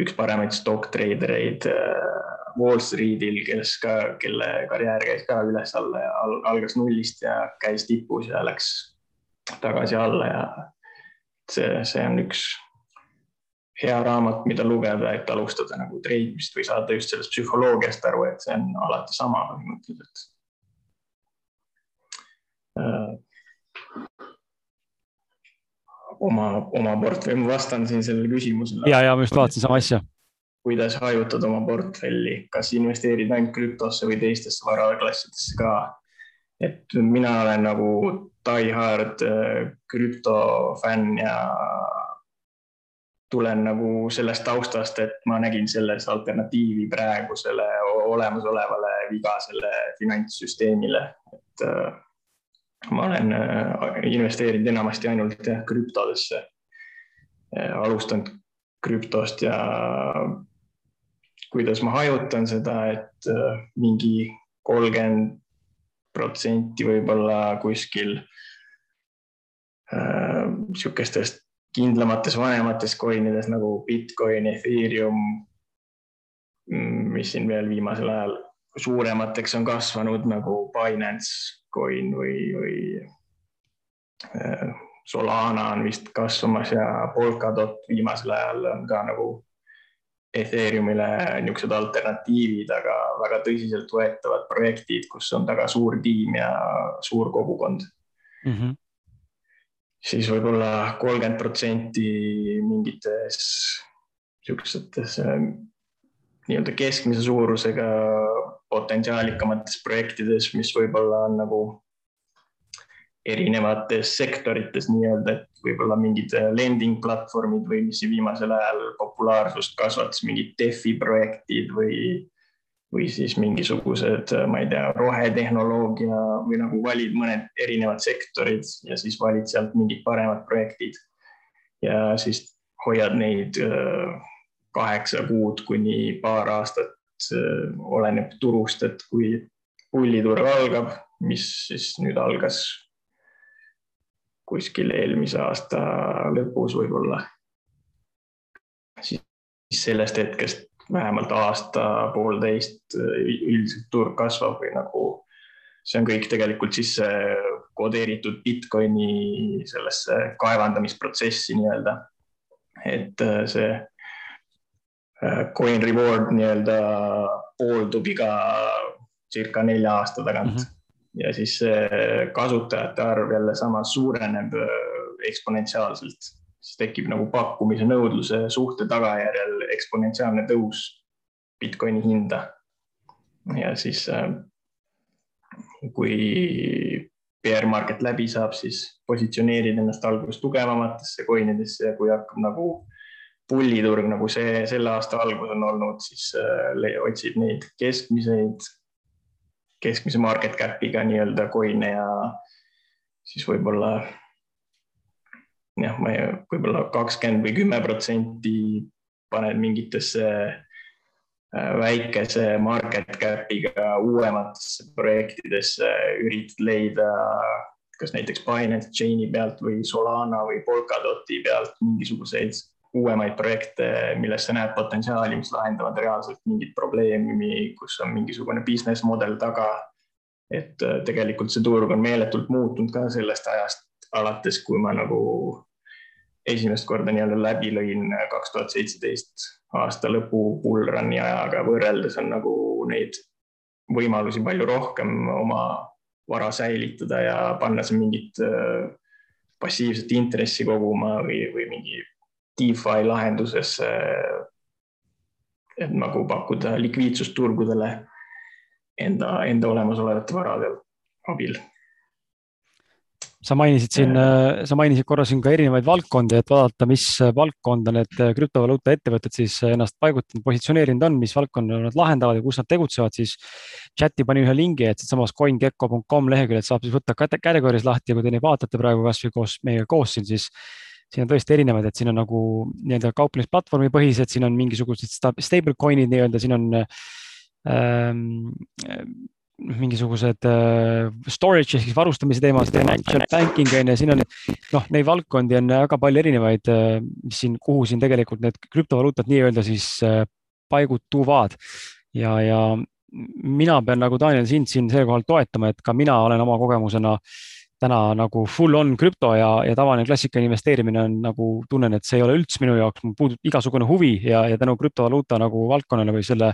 üks paremaid stock trader eid äh, Wall Streetil, kes ka, kelle karjäär käis ka üles-alla ja algas nullist ja käis tipus ja läks tagasi alla ja see, see on üks hea raamat, mida lugeda, et alustada nagu treidmist või saada just sellest psühholoogiast aru, et see on alati sama põhimõtteliselt. oma, oma portfelli, ma vastan siin sellele küsimusele. ja, ja ma just vaatasin sama asja. kuidas hajutada oma portfelli, kas investeerida ainult krüptosse või teistesse varaklassidesse ka? et mina olen nagu die hard äh, krüptofänn ja tulen nagu sellest taustast, et ma nägin selles alternatiivi praegusele olemasolevale vigasele finantssüsteemile, et äh, ma olen äh, investeerinud enamasti ainult jah, krüptodesse. Alustanud krüptost ja kuidas ma hajutan seda, et mingi kolmkümmend protsenti võib-olla kuskil niisugustest kindlamates vanemates coinides nagu Bitcoin, Ethereum, mm, mis siin veel viimasel ajal suuremateks on kasvanud nagu Binance coin või, või äh, Solana on vist kasvamas ja Polkadot viimasel ajal on ka nagu Ethereumile niisugused alternatiivid, aga väga tõsiseltvõetavad projektid, kus on taga suur tiim ja suur kogukond mm. -hmm siis võib-olla kolmkümmend protsenti mingites niisugusetes äh, nii-öelda keskmise suurusega potentsiaalikamates projektides, mis võib-olla on nagu erinevates sektorites nii-öelda, et võib-olla mingid lending platvormid või mis viimasel ajal populaarsust kasvatas, mingid DeFi projektid või, või siis mingisugused, ma ei tea, rohetehnoloogia või nagu valid mõned erinevad sektorid ja siis valid sealt mingid paremad projektid. ja siis hoiad neid äh, kaheksa kuud kuni paar aastat, äh, oleneb turust, et kui pulliturg algab, mis siis nüüd algas kuskil eelmise aasta lõpus võib-olla. siis sellest hetkest vähemalt aasta-poolteist üldiselt turg kasvab või nagu see on kõik tegelikult sisse kodeeritud Bitcoini sellesse kaevandamisprotsessi nii-öelda. et äh, see äh, coin reward nii-öelda pooldub iga circa nelja aasta tagant mm. -hmm ja siis see kasutajate arv jälle samas suureneb äh, eksponentsiaalselt, siis tekib nagu pakkumise nõudluse suhte tagajärjel eksponentsiaalne tõus Bitcoini hinda. ja siis äh, kui bear market läbi saab, siis positsioneerid ennast alguses tugevamatesse coinidesse ja kui hakkab nagu pulliturg, nagu see selle aasta algus on olnud, siis äh, otsid neid keskmiseid keskmise market cap'iga nii-öelda coin'e ja siis võib-olla jah, ma ei, võib-olla kakskümmend või kümme protsenti paned mingitesse äh, väikese market cap'iga uuematesse projektidesse, üritad leida kas näiteks Binance Chain'i pealt või Solana või Polkadoti pealt mingisuguseid uuemaid projekte, milles sa näed potentsiaali, mis lahendavad reaalselt mingit probleemi, kus on mingisugune business model taga. et äh, tegelikult see turg on meeletult muutunud ka sellest ajast alates, kui ma nagu esimest korda nii-öelda läbi lõin äh, kaks tuhat seitseteist aasta lõpu bullrun'i ajaga võrreldes on nagu neid võimalusi palju rohkem oma vara säilitada ja panna see mingit äh, passiivset intressi koguma või, või mingi DeFi lahendusesse, et nagu pakkuda likviidsust turgudele enda, enda olemasolevate varade abil. Sa mainisid siin, sa mainisid korra siin ka erinevaid valdkondi, et vaadata, mis valdkonda need krüptovaluuta ettevõtted siis ennast paigutanud, positsioneerinud on, mis valdkonda nad lahendavad ja kus nad tegutsevad, siis chati pani ühe lingi, et siitsamas coingecko.com leheküljelt saab siis võtta categories lahti ja kui te neid vaatate praegu kasvõi koos meiega koos siin, siis siin on tõesti erinevad, et siin on nagu nii-öelda kauplemisplatvormi põhised, siin on mingisugused stable coin'id nii-öelda, siin on ähm, mingisugused äh, storage ehk siis varustamise teemad, banking on ju, siin on noh, neid valdkondi on väga palju erinevaid, äh, mis siin, kuhu siin tegelikult need krüptovaluutad nii-öelda siis äh, paigutuvad. Ja, ja mina pean nagu Daniel sind siin siinkohal toetama, et ka mina olen oma kogemusena äh, täna nagu full on krüpto ja, ja tavaline klassikaline investeerimine on nagu tunnen, et see ei ole üldse minu jaoks, mul puudub igasugune huvi ja, ja tänu krüptovaluuta nagu valdkonnale või selle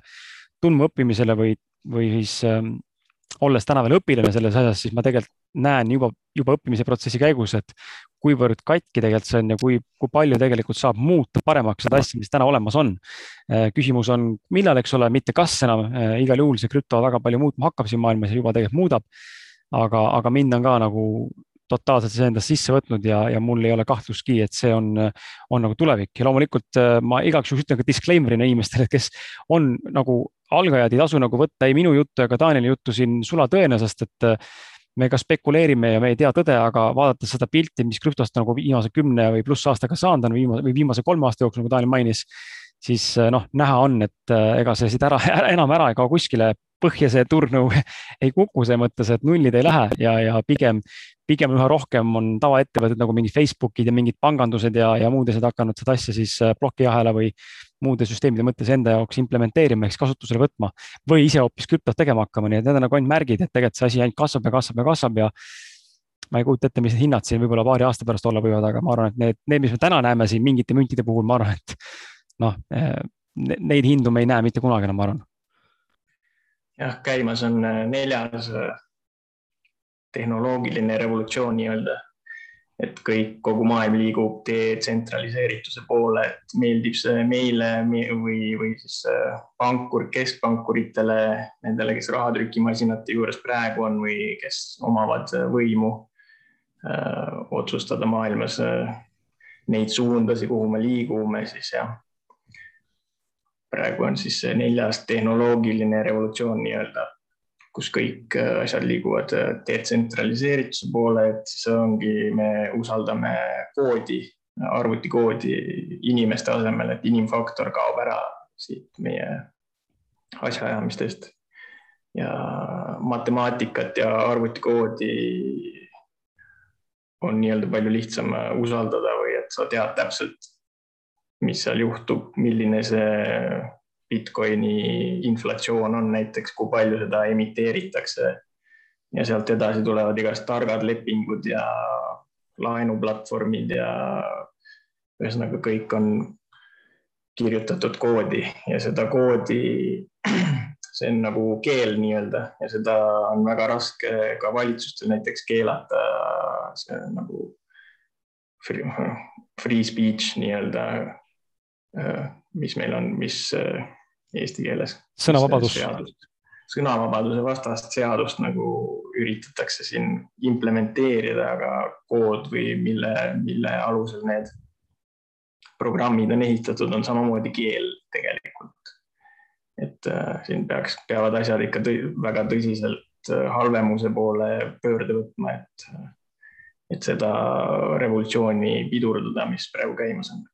tundmaõppimisele või, või siis ähm, olles täna veel õpilane selles asjas, siis ma tegelikult näen juba, juba õppimise protsessi käigus, et kuivõrd katki tegelikult see on ja kui, kui palju tegelikult saab muuta paremaks seda asja, mis täna olemas on. Äh, küsimus on, millal, eks ole, mitte kas enam, äh, igal juhul see krüpto väga palju muutma hakkab siin maailmas ja juba tegelikult muudab aga, aga mind on ka nagu totaalselt see endas sisse võtnud ja, ja mul ei ole kahtlustki, et see on, on nagu tulevik. Ja loomulikult äh, ma igaks juhuks ütlen ka disclaimer'ina inimestele, kes on nagu algajad, ei tasu nagu võtta ei minu juttu ega Danieli juttu siin sulatõena, sest et äh, me ka spekuleerime ja me ei tea tõde, aga vaadates seda pilti, mis krüptost nagu viimase kümne või pluss aastaga saanud on viimase või viimase kolme aasta jooksul, nagu Daniel mainis, siis noh, näha on, et ega see siit ära, enam ära ei kao kuskile põhja see turnu *laughs* ei kuku selles mõttes, et nullid ei lähe ja, ja pigem, pigem üha rohkem on tavaettevõtted nagu mingid Facebookid ja mingid pangandused ja, ja muud asjad hakanud seda asja siis äh, plokiahela või muude süsteemide mõttes enda jaoks implementeerima ehk kasutusele võtma või ise hoopis krüptot tegema hakkama, nii et need on nagu ainult märgid, et tegelikult see asi ainult kasvab ja kasvab ja kasvab ja ma ei kujuta ette, mis need hinnad siin võib-olla paari aasta pärast olla võivad, aga ma arvan, et need, need, mis me täna näeme siin mingite müntide puhul, ma arvan, et noh, äh, neid hindu me ei näe mitte kunagi enam, ma arvan jah, käimas on äh, neljas äh, tehnoloogiline revolutsioon nii-öelda. et kõik, kogu maailm liigub detsentraliseerituse poole, et meeldib see meile või, või siis äh, pankur, keskpankuritele, nendele, kes rahatrükimasinate juures praegu on või kes omavad võimu öö, otsustada maailmas öö, neid suundasi, kuhu me liigume, siis jah. Praegu on siis see neljas tehnoloogiline revolutsioon nii-öelda kus kõik äh, asjad liiguvad äh, detsentraliseerituse poole, et siis ongi, me usaldame koodi, arvutikoodi inimeste asemel, et inimfaktor kaob ära siit meie asjaajamistest. ja matemaatikat ja arvutikoodi on nii-öelda palju lihtsam usaldada või et sa tead täpselt, mis seal juhtub, milline see Bitcoini inflatsioon on näiteks, kui palju seda emiteeritakse. ja sealt edasi tulevad igast targad lepingud ja laenuplatvormid ja ühesõnaga kõik on kirjutatud koodi ja seda koodi, *clears throat* see on nagu keel nii-öelda ja seda on väga raske ka valitsustel näiteks keelata. see on nagu free, free speech nii-öelda, mis meil on, mis eesti keeles. sõnavabadus. sõnavabaduse vastast seadust nagu üritatakse siin implementeerida, aga kood või mille, mille alusel need programmid on ehitatud, on samamoodi keel tegelikult. et äh, siin peaks, peavad asjad ikka tõ väga tõsiselt äh, halvemuse poole pöörde võtma, et, et seda revolutsiooni pidurdada, mis praegu käimas on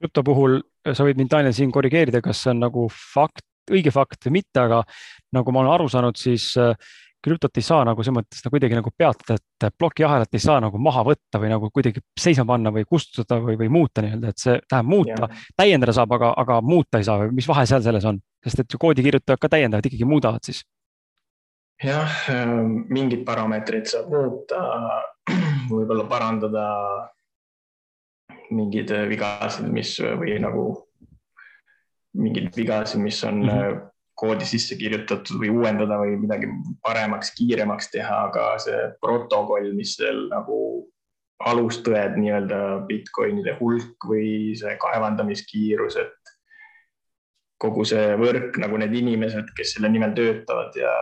krüpto puhul sa võid mind, Daniel, siin korrigeerida, kas see on nagu fakt, õige fakt või mitte, aga nagu ma olen aru saanud, siis äh, krüptot ei saa nagu selles mõttes nagu kuidagi nagu peatada, et plokiahelat ei saa nagu maha võtta või nagu kuidagi seisma panna või kustutada või, või muuta nii-öelda, et see tähendab muuta, täiendada saab, aga, aga muuta ei saa mis vahe seal selles on, sest et ju koodikirjutajad ka täiendavad ikkagi muudavad siis. jah, mingid parameetrid saab muuta, võib-olla parandada mingeid äh, vigasid, mis äh, või nagu mingeid vigasid, mis on mm -hmm. koodi sisse kirjutatud või uuendada või midagi paremaks, kiiremaks teha, aga see protokoll, mis seal nagu alustõed nii-öelda Bitcoinide hulk või see kaevandamiskiirus, et kogu see võrk nagu need inimesed, kes selle nimel töötavad ja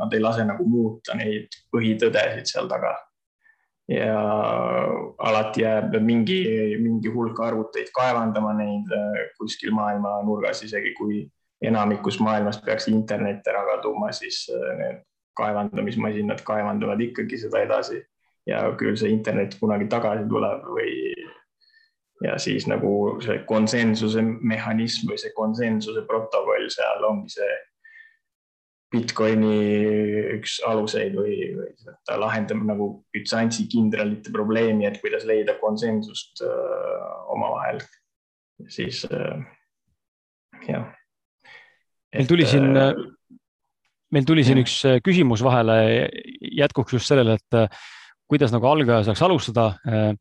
nad ei lase nagu muuta neid põhitõdesid seal taga ja alati jääb mingi, mingi hulk arvuteid kaevandama neid äh, kuskil maailma nurgas, isegi kui enamikus maailmas peaks internet ära kaduma, siis äh, need kaevandamismasinad kaevandavad ikkagi seda edasi. Ja küll see internet kunagi tagasi tuleb või ja siis nagu see konsensuse mehhanism või see konsensuse protokoll seal ongi see Bitcoini üks aluseid või, või ta lahendab nagu Byzantsi kindralite probleemi, et kuidas leida konsensust äh, omavahel. siis äh, jah. meil tuli siin äh,, meil tuli siin üks äh, küsimus vahele jätkuks just sellele, et äh, kuidas nagu algaja saaks alustada äh,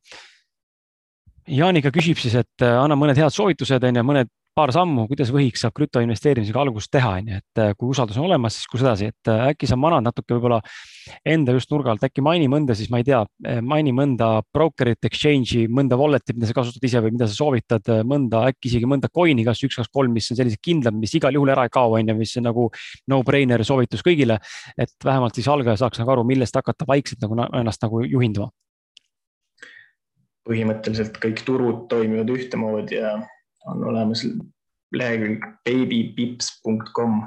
Jaanika küsib siis, et anna mõned head soovitused, on ju, mõned paar sammu, kuidas võhiks saab krüpto investeerimisega algust teha, on ju, et äh, kui usaldus on olemas, siis kus edasi, et äh, äkki sa manad natuke võib-olla enda just nurga alt, äkki maini mõnda siis, ma ei tea, äh, maini mõnda brokerit, exchange'i, mõnda wallet'i, mida sa kasutad ise või mida sa soovitad, mõnda äkki isegi mõnda coin'i, kas üks, kaks, kolm, mis on sellised kindlad, mis igal juhul ära ei kao, on ju, mis on nagu no-brainer soovitus kõigile. et vähemalt siis algaja saaks nagu aru, millest hakata vaikselt nagu ennast nagu juhinduma. põhimõtteliselt kõik turud toimivad ühtemoodi ja on olemas lehekülg babypips.com.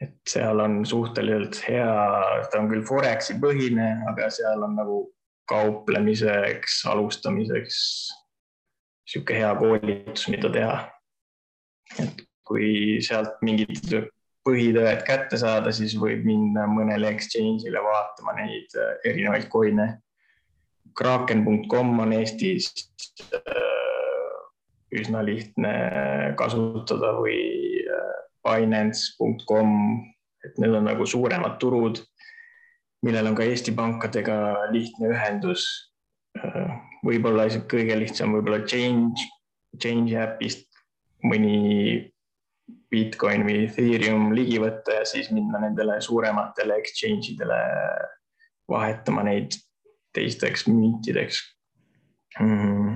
et seal on suhteliselt hea, ta on küll Foreksi põhine, aga seal on nagu kauplemiseks, alustamiseks niisugune hea koolitus, mida teha. et kui sealt mingid põhitõed kätte saada, siis võib minna mõnele exchange'ile vaatama neid erinevaid coin'e. Kraken.com on Eestis üsna lihtne kasutada või äh, Binance.com, et need on nagu suuremad turud, millel on ka Eesti pankadega lihtne ühendus. Äh, võib-olla isegi kõige lihtsam võib-olla Change, Change äpist mõni Bitcoin või Ethereum ligi võtta ja siis minna nendele suurematele exchange idele vahetama neid teisteks müntideks mm,,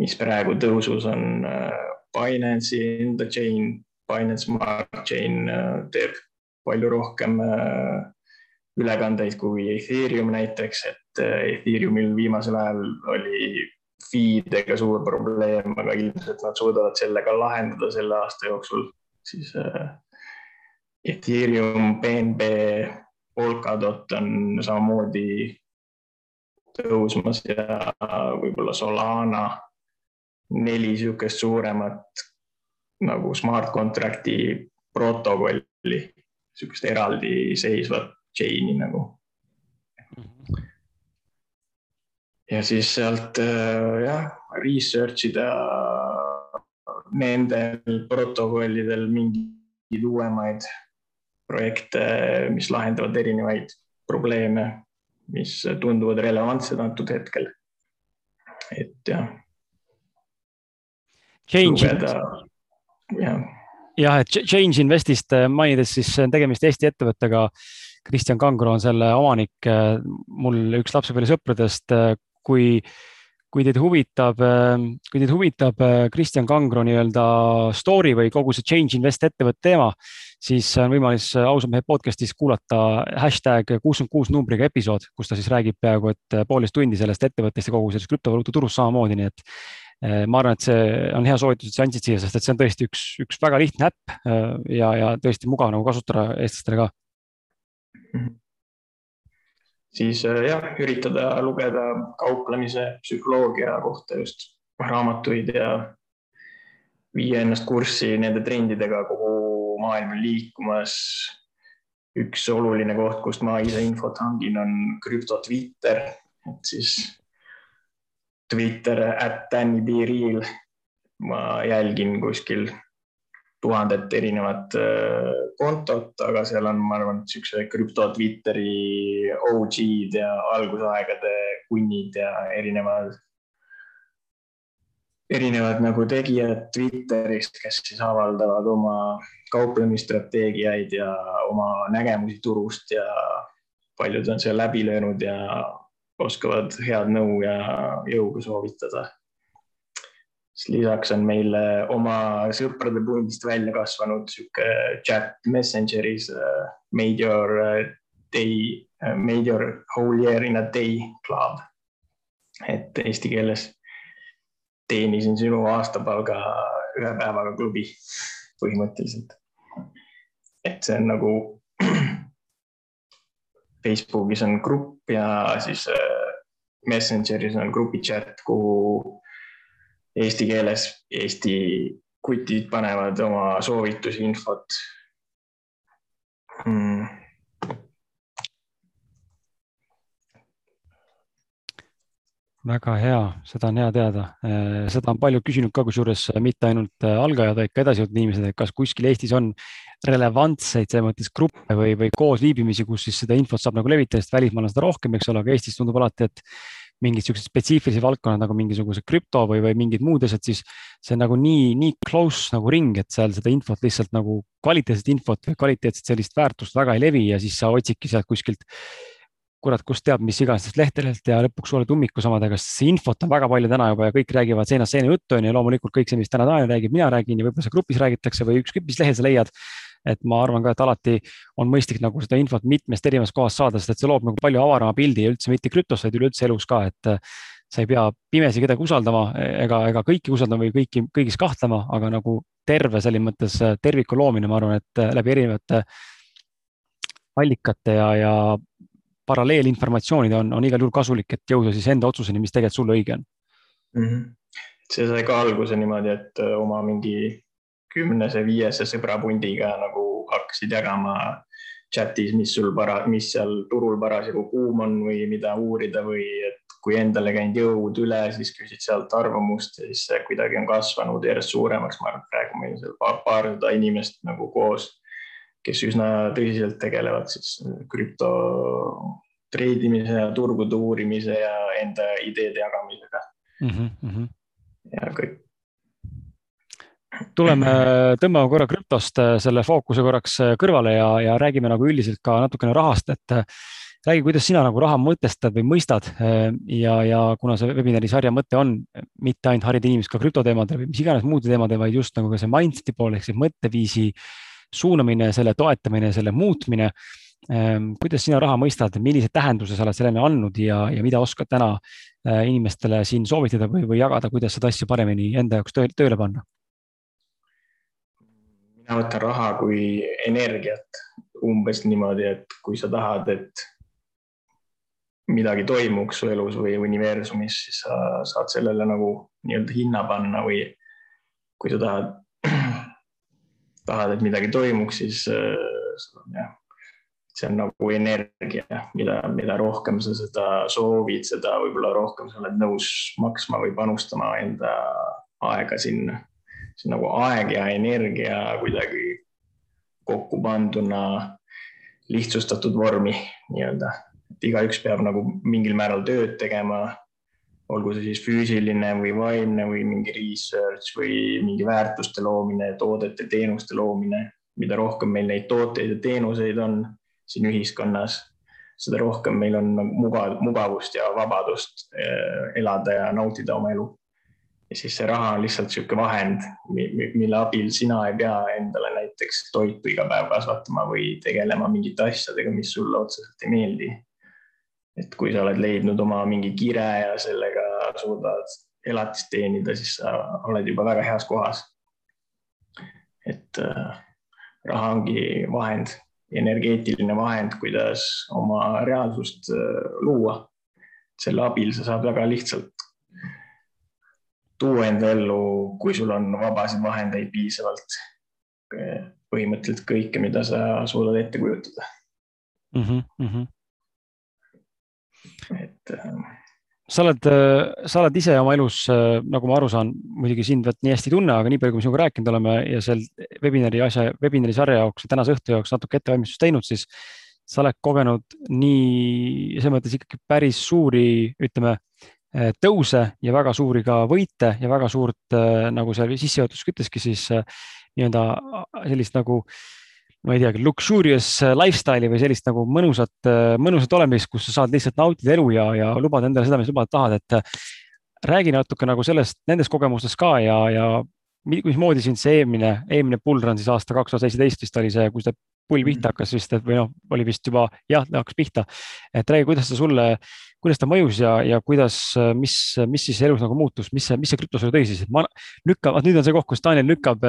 mis praegu tõusus on Binance'i enda chain, Binance Smart Chain teeb palju rohkem ülekandeid kui Ethereum näiteks, et Ethereumil viimasel ajal oli feed'ega suur probleem, aga ilmselt nad suudavad selle ka lahendada selle aasta jooksul, siis Ethereum, BNB, Polkadot on samamoodi tõusmas ja võib-olla Solana, neli niisugust suuremat nagu smart contract'i protokolli, niisugust eraldiseisvat chain'i nagu. ja siis sealt jah, research ida nendel protokollidel mingeid uuemaid projekte, mis lahendavad erinevaid probleeme, mis tunduvad relevantsed antud hetkel. et jah. Change. jah et Change Investist äh, mainides, siis on tegemist Eesti ettevõttega. Kristjan Kangro on selle omanik, äh, mul üks lapsepõlvesõpradest, äh, kui kui teid huvitab, kui teid huvitab Kristjan Kangro nii-öelda story või kogu see Change Invest ettevõtte teema, siis on võimalus ausad mehed podcast'is kuulata hashtag kuuskümmend kuus numbriga episood, kus ta siis räägib peaaegu et poolteist tundi sellest ettevõttest ja kogu sellest krüptovaluuta turust samamoodi, nii et ma arvan, et see on hea soovitus, et sa andsid siia, sest et see on tõesti üks, üks väga lihtne äpp ja, ja tõesti mugav nagu kasutada eestlastele ka. -hmm siis äh, jah, üritada lugeda kauplemise psühholoogia kohta just raamatuid ja viia ennast kurssi nende trendidega, kuhu maailm on liikumas. üks oluline koht, kust ma ise infot hangin, on krüpto Twitter, et siis Twitter at Danny B Real. ma jälgin kuskil tuhandet erinevat äh, kontot, aga seal on, ma arvan, niisuguse krüpto Twitteri OG-d ja algusaegade kunnid ja erinevad, erinevad nagu tegijad Twitteris, kes siis avaldavad oma kauplemisstrateegiaid ja oma nägemusi turust ja paljud on seal läbi löönud ja oskavad head nõu ja jõuga soovitada lisaks on meil oma sõprade pundist välja kasvanud sihuke chat Messengeris uh, major uh, day uh,, major whole year in a day club. et eesti keeles teenisin sinu aastapalga ühe päevaga klubi põhimõtteliselt. et see on nagu Facebookis on grupp ja siis Messengeris on grupi chat, kuhu eesti keeles Eesti kutid panevad oma soovitusi, infot. Hmm.. Väga hea, seda on hea teada, äh, seda on palju küsinud ka, kusjuures mitte ainult äh, algajad, vaid ka edasiõudnud inimesed, et kas kuskil Eestis on relevantseid selles mõttes gruppe või, või koosviibimisi, kus siis seda infot saab nagu levitada, sest välismaal on seda rohkem, eks ole, aga Eestis tundub alati, et mingid siuksed spetsiifilised valdkonnad nagu mingisugused krüpto või, või mingid muud asjad, siis see on nagu nii, nii close nagu ring, et seal seda infot lihtsalt nagu kvaliteetset infot või kvaliteetset sellist väärtust väga ei levi ja siis sa otsidki sealt kuskilt kurat, kust teab, mis iganes lehtedelt ja lõpuks oled ummikus omadega, sest infot on väga palju täna juba ja kõik räägivad seinast seina juttu on ju, loomulikult kõik see, mis täna Tanel räägib, mina räägin ja võib-olla seal grupis räägitakse või ükskõik, mis lehel sa leiad. Et ma arvan ka, et alati on mõistlik nagu seda infot mitmest erinevast kohast saada, sest et see loob nagu palju avarama pildi ja üldse mitte krüptos, vaid üleüldse elus ka, et äh, sa ei pea pimesi kedagi usaldama ega, ega kõiki usaldama või kõiki, kõigis kahtlema, aga nagu terve selles mõttes äh, terviku loomine, ma arvan, et äh, läbi erinevate allikate ja, ja paralleelinformatsioonide on, on igal juhul kasulik, et jõuda siis enda otsuseni, mis tegelikult sulle õige on mm. -hmm. see sai ka alguse niimoodi, et oma mingi kümnese, viiese sõbrapundiga nagu hakkasid jagama chat'is, mis sul para-, mis seal turul parasjagu kuum on või mida uurida või et kui endale käinud jõud üle, siis küsid sealt arvamust ja siis see kuidagi on kasvanud järjest suuremaks. ma arvan, et praegu meil seal paar, paarsada inimest nagu koos, kes üsna tõsiselt tegelevad siis krüpto treidimise ja turgude uurimise ja enda ideede jagamisega mm. -hmm. ja kõik tuleme, tõmbame korra krüptost äh, selle fookuse korraks äh, kõrvale ja, ja räägime nagu üldiselt ka natukene rahast, et räägi, kuidas sina nagu raha mõtestad või mõistad ja, ja kuna see webinari sarja mõte on mitte ainult harida inimest ka krüptoteemadel või mis iganes muude teemadel, vaid just nagu ka see mindset'i pool ehk see mõtteviisi suunamine, selle toetamine, selle muutmine kuidas sina raha mõistad, millise tähenduse sa oled sellele andnud ja, ja mida oskad täna inimestele siin soovitada või, või jagada, kuidas seda asja paremini enda jaoks tööle panna? mina võtan raha kui energiat umbes niimoodi, et kui sa tahad, et midagi toimuks su elus või universumis, siis sa saad sellele nagu nii-öelda hinna panna või kui sa tahad, tahad, et midagi toimuks, siis äh, jah, see on nagu energia, mida, mida rohkem sa seda soovid, seda võib-olla rohkem sa oled nõus maksma või panustama enda aega sinna see nagu aeg ja energia kuidagi kokku panduna lihtsustatud vormi nii-öelda, et igaüks peab nagu mingil määral tööd tegema. Olgu see siis füüsiline või vaimne või mingi research või mingi väärtuste loomine, toodete, teenuste loomine. mida rohkem meil neid tooteid ja teenuseid on siin ühiskonnas, seda rohkem meil on mugav, mugavust ja vabadust eh, elada ja nautida oma elu ja siis see raha on lihtsalt niisugune vahend, mille abil sina ei pea endale näiteks toitu iga päev kasvatama või tegelema mingite asjadega, mis sulle otseselt ei meeldi. Et kui sa oled leidnud oma mingi kire ja sellega suudad elatist teenida, siis sa oled juba väga heas kohas. et äh, raha ongi vahend, energeetiline vahend, kuidas oma reaalsust äh, luua. selle abil sa saad väga lihtsalt tuua enda ellu, kui sul on vabasid vahendeid piisavalt, põhimõtteliselt kõike, mida sa suudad ette kujutada mm. -hmm. Et ähm, sa oled, äh, sa oled ise oma elus, äh, nagu ma aru saan, muidugi sind nii hästi ei tunne, aga nii palju, kui me sinuga rääkinud oleme ja seal webinari asja, webinari sarja jaoks, tänase õhtu jaoks natuke ettevalmistust teinud, siis sa oled kogenud nii, selles mõttes ikkagi päris suuri, ütleme tõuse ja väga suuri ka võite ja väga suurt, nagu seal sissejuhatus ütleski, siis nii-öelda sellist nagu ma ei teagi, luxurious lifestyle'i või sellist nagu mõnusat, mõnusat olemist, kus sa saad lihtsalt nautida elu ja, ja lubada endale seda, mis lubada tahad, et räägi natuke nagu sellest, nendest kogemustest ka ja, ja mismoodi sind see eelmine, eelmine bullrun siis aasta kaks tuhat seitseteist vist oli see, kui see pull pihta hakkas vist, või noh, oli vist juba jah, hakkas pihta. et räägi, kuidas ta sulle, kuidas ta mõjus ja, ja kuidas, mis, mis siis elus nagu muutus, mis see, mis see krüpto sulle tõi siis, et ma lükkan, nüüd on see koht, kus Daniel lükkab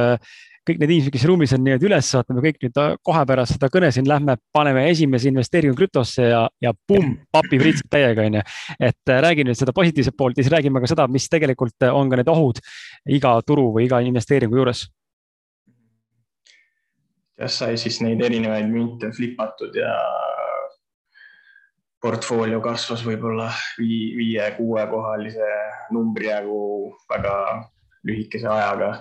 kõik need inimesed, kes ruumis on nii-öelda üles, vaatame kõik nüüd kohe pärast seda kõne siin lähme, paneme esimese investeeringu krüptosse ja, ja pumm, papi pritsib täiega, onju. et räägi nüüd seda positiivset poolt ja siis räägime ka seda, mis tegelikult on ka need ohud iga turu või iga investeeringu juures jah, sai siis neid erinevaid münte flipatud ja portfoolio kasvas võib-olla viie-kuuekohalise numbri jagu väga lühikese ajaga.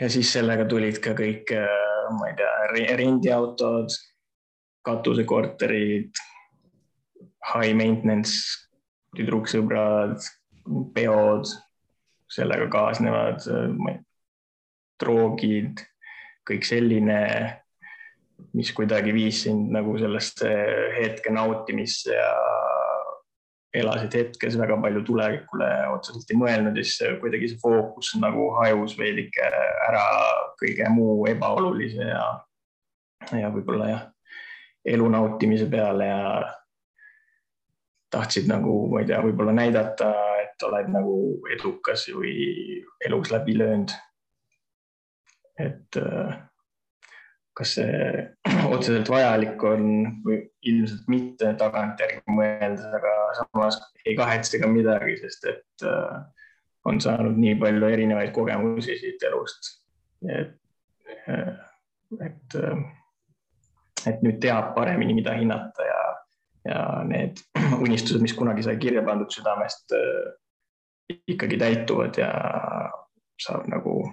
Ja siis sellega tulid ka kõik, ma ei tea, rendiautod, katusekorterid, high maintenance, tüdruksõbrad, peod, sellega kaasnevad droogid kõik selline, mis kuidagi viis sind nagu sellesse hetke nautimisse ja elasid hetkes väga palju tulevikule otseselt ei mõelnud siis kuidagi see fookus nagu hajus veidike ära kõige muu ebaolulise ja, ja võib-olla jah, elu nautimise peale ja tahtsid nagu, ma ei tea, võib-olla näidata, et oled nagu edukas või elus läbi löönud. et äh, kas see *clears throat* otseselt vajalik on või ilmselt mitte tagantjärgi mõeldes, aga samas ei kahetse ka midagi, sest et äh, on saanud nii palju erinevaid kogemusi siit elust. et, äh, et, et nüüd teab paremini, mida hinnata ja, ja need *clears throat* unistused, mis kunagi sai kirja pandud südamest, ikkagi täituvad ja saab nagu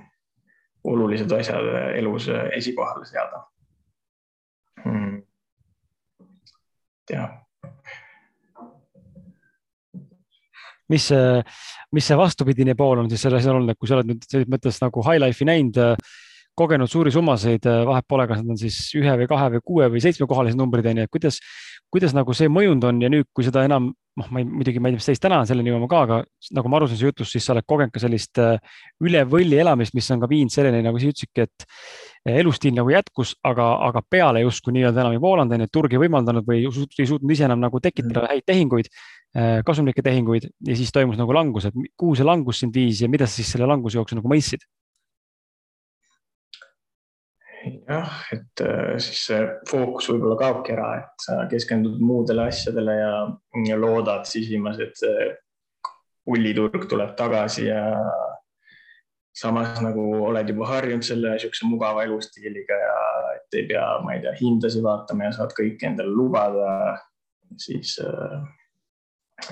olulised asjad elus esikohale seada hmm.. jah. mis see, mis see vastupidine pool on siis selles olnud, et kui sa oled nüüd selles mõttes nagu high life'i näinud, kogenud suuri summasid, vahet pole, kas need on siis ühe või kahe või kuue või seitsmekohalised numbrid on ju, et kuidas, kuidas nagu see mõjunud on ja nüüd, kui seda enam, noh, ma ei, muidugi ma ei tea, mis seis täna on, selleni jõuame ka, aga nagu ma aru saan su jutust, siis sa oled kogenud ka sellist üle võlli elamist, mis on ka viinud selleni, nagu sa ütlesidki, et elustiil nagu jätkus, aga, aga peale justkui nii-öelda enam ei voolanud, on ju, et turg ei võimaldanud või ei suutnud ise enam nagu tekitada mm. häid tehinguid, äh, kasumlikke tehinguid ja siis toimus nagu langus, et kuhu see langus sind viis ja mida sa siis selle languse jooksul nagu mõistsid? Jah, et äh, siis see fookus võib-olla kaobki ära, et sa keskendud muudele asjadele ja, ja loodad sisimas, et see pulliturg tuleb tagasi ja samas nagu oled juba harjunud selle niisuguse mugava elustiiliga ja et ei pea, ma ei tea, hindasid vaatama ja saad kõike endale lubada, siis äh,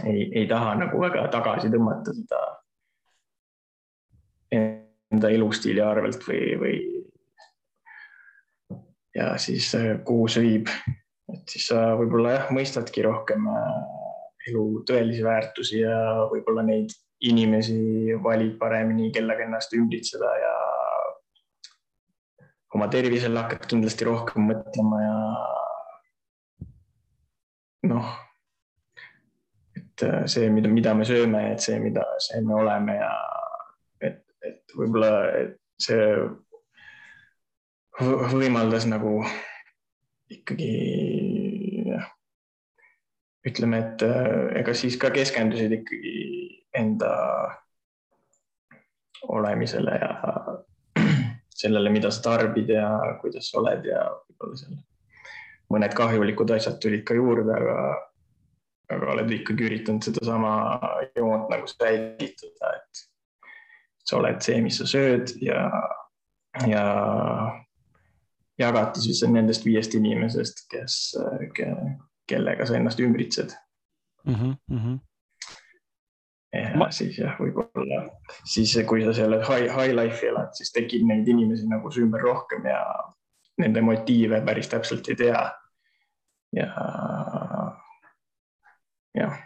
ei, ei taha nagu väga tagasi tõmmata seda enda elustiili arvelt või, või ja siis äh, kuhu see viib, et siis sa võib-olla jah, mõistadki rohkem äh, elu tõelisi väärtusi ja võib-olla neid inimesi valid paremini, kellega ennast ümbritseda ja oma tervisele hakkad kindlasti rohkem mõtlema ja noh, et see, mida, mida me sööme, et see, mida see me oleme ja et, et võib-olla see võimaldas nagu ikkagi jah, ütleme, et ega siis ka keskendusid ikkagi enda olemisele ja *clears throat* sellele, mida sa tarbid ja kuidas sa oled ja võib-olla seal mõned kahjulikud asjad tulid ka juurde, aga, aga oled ikkagi üritanud sedasama joont nagu säilitada, et sa oled see, mis sa sööd ja, ja jagati siis nendest viiest inimesest, kes ke,, kellega sa ennast ümbritsed mm. -hmm ja ma... siis jah, võib-olla siis, kui sa seal high, high life'i elad, siis tekib neid inimesi nagu su ümber rohkem ja nende motiive päris täpselt ei tea. ja, jah.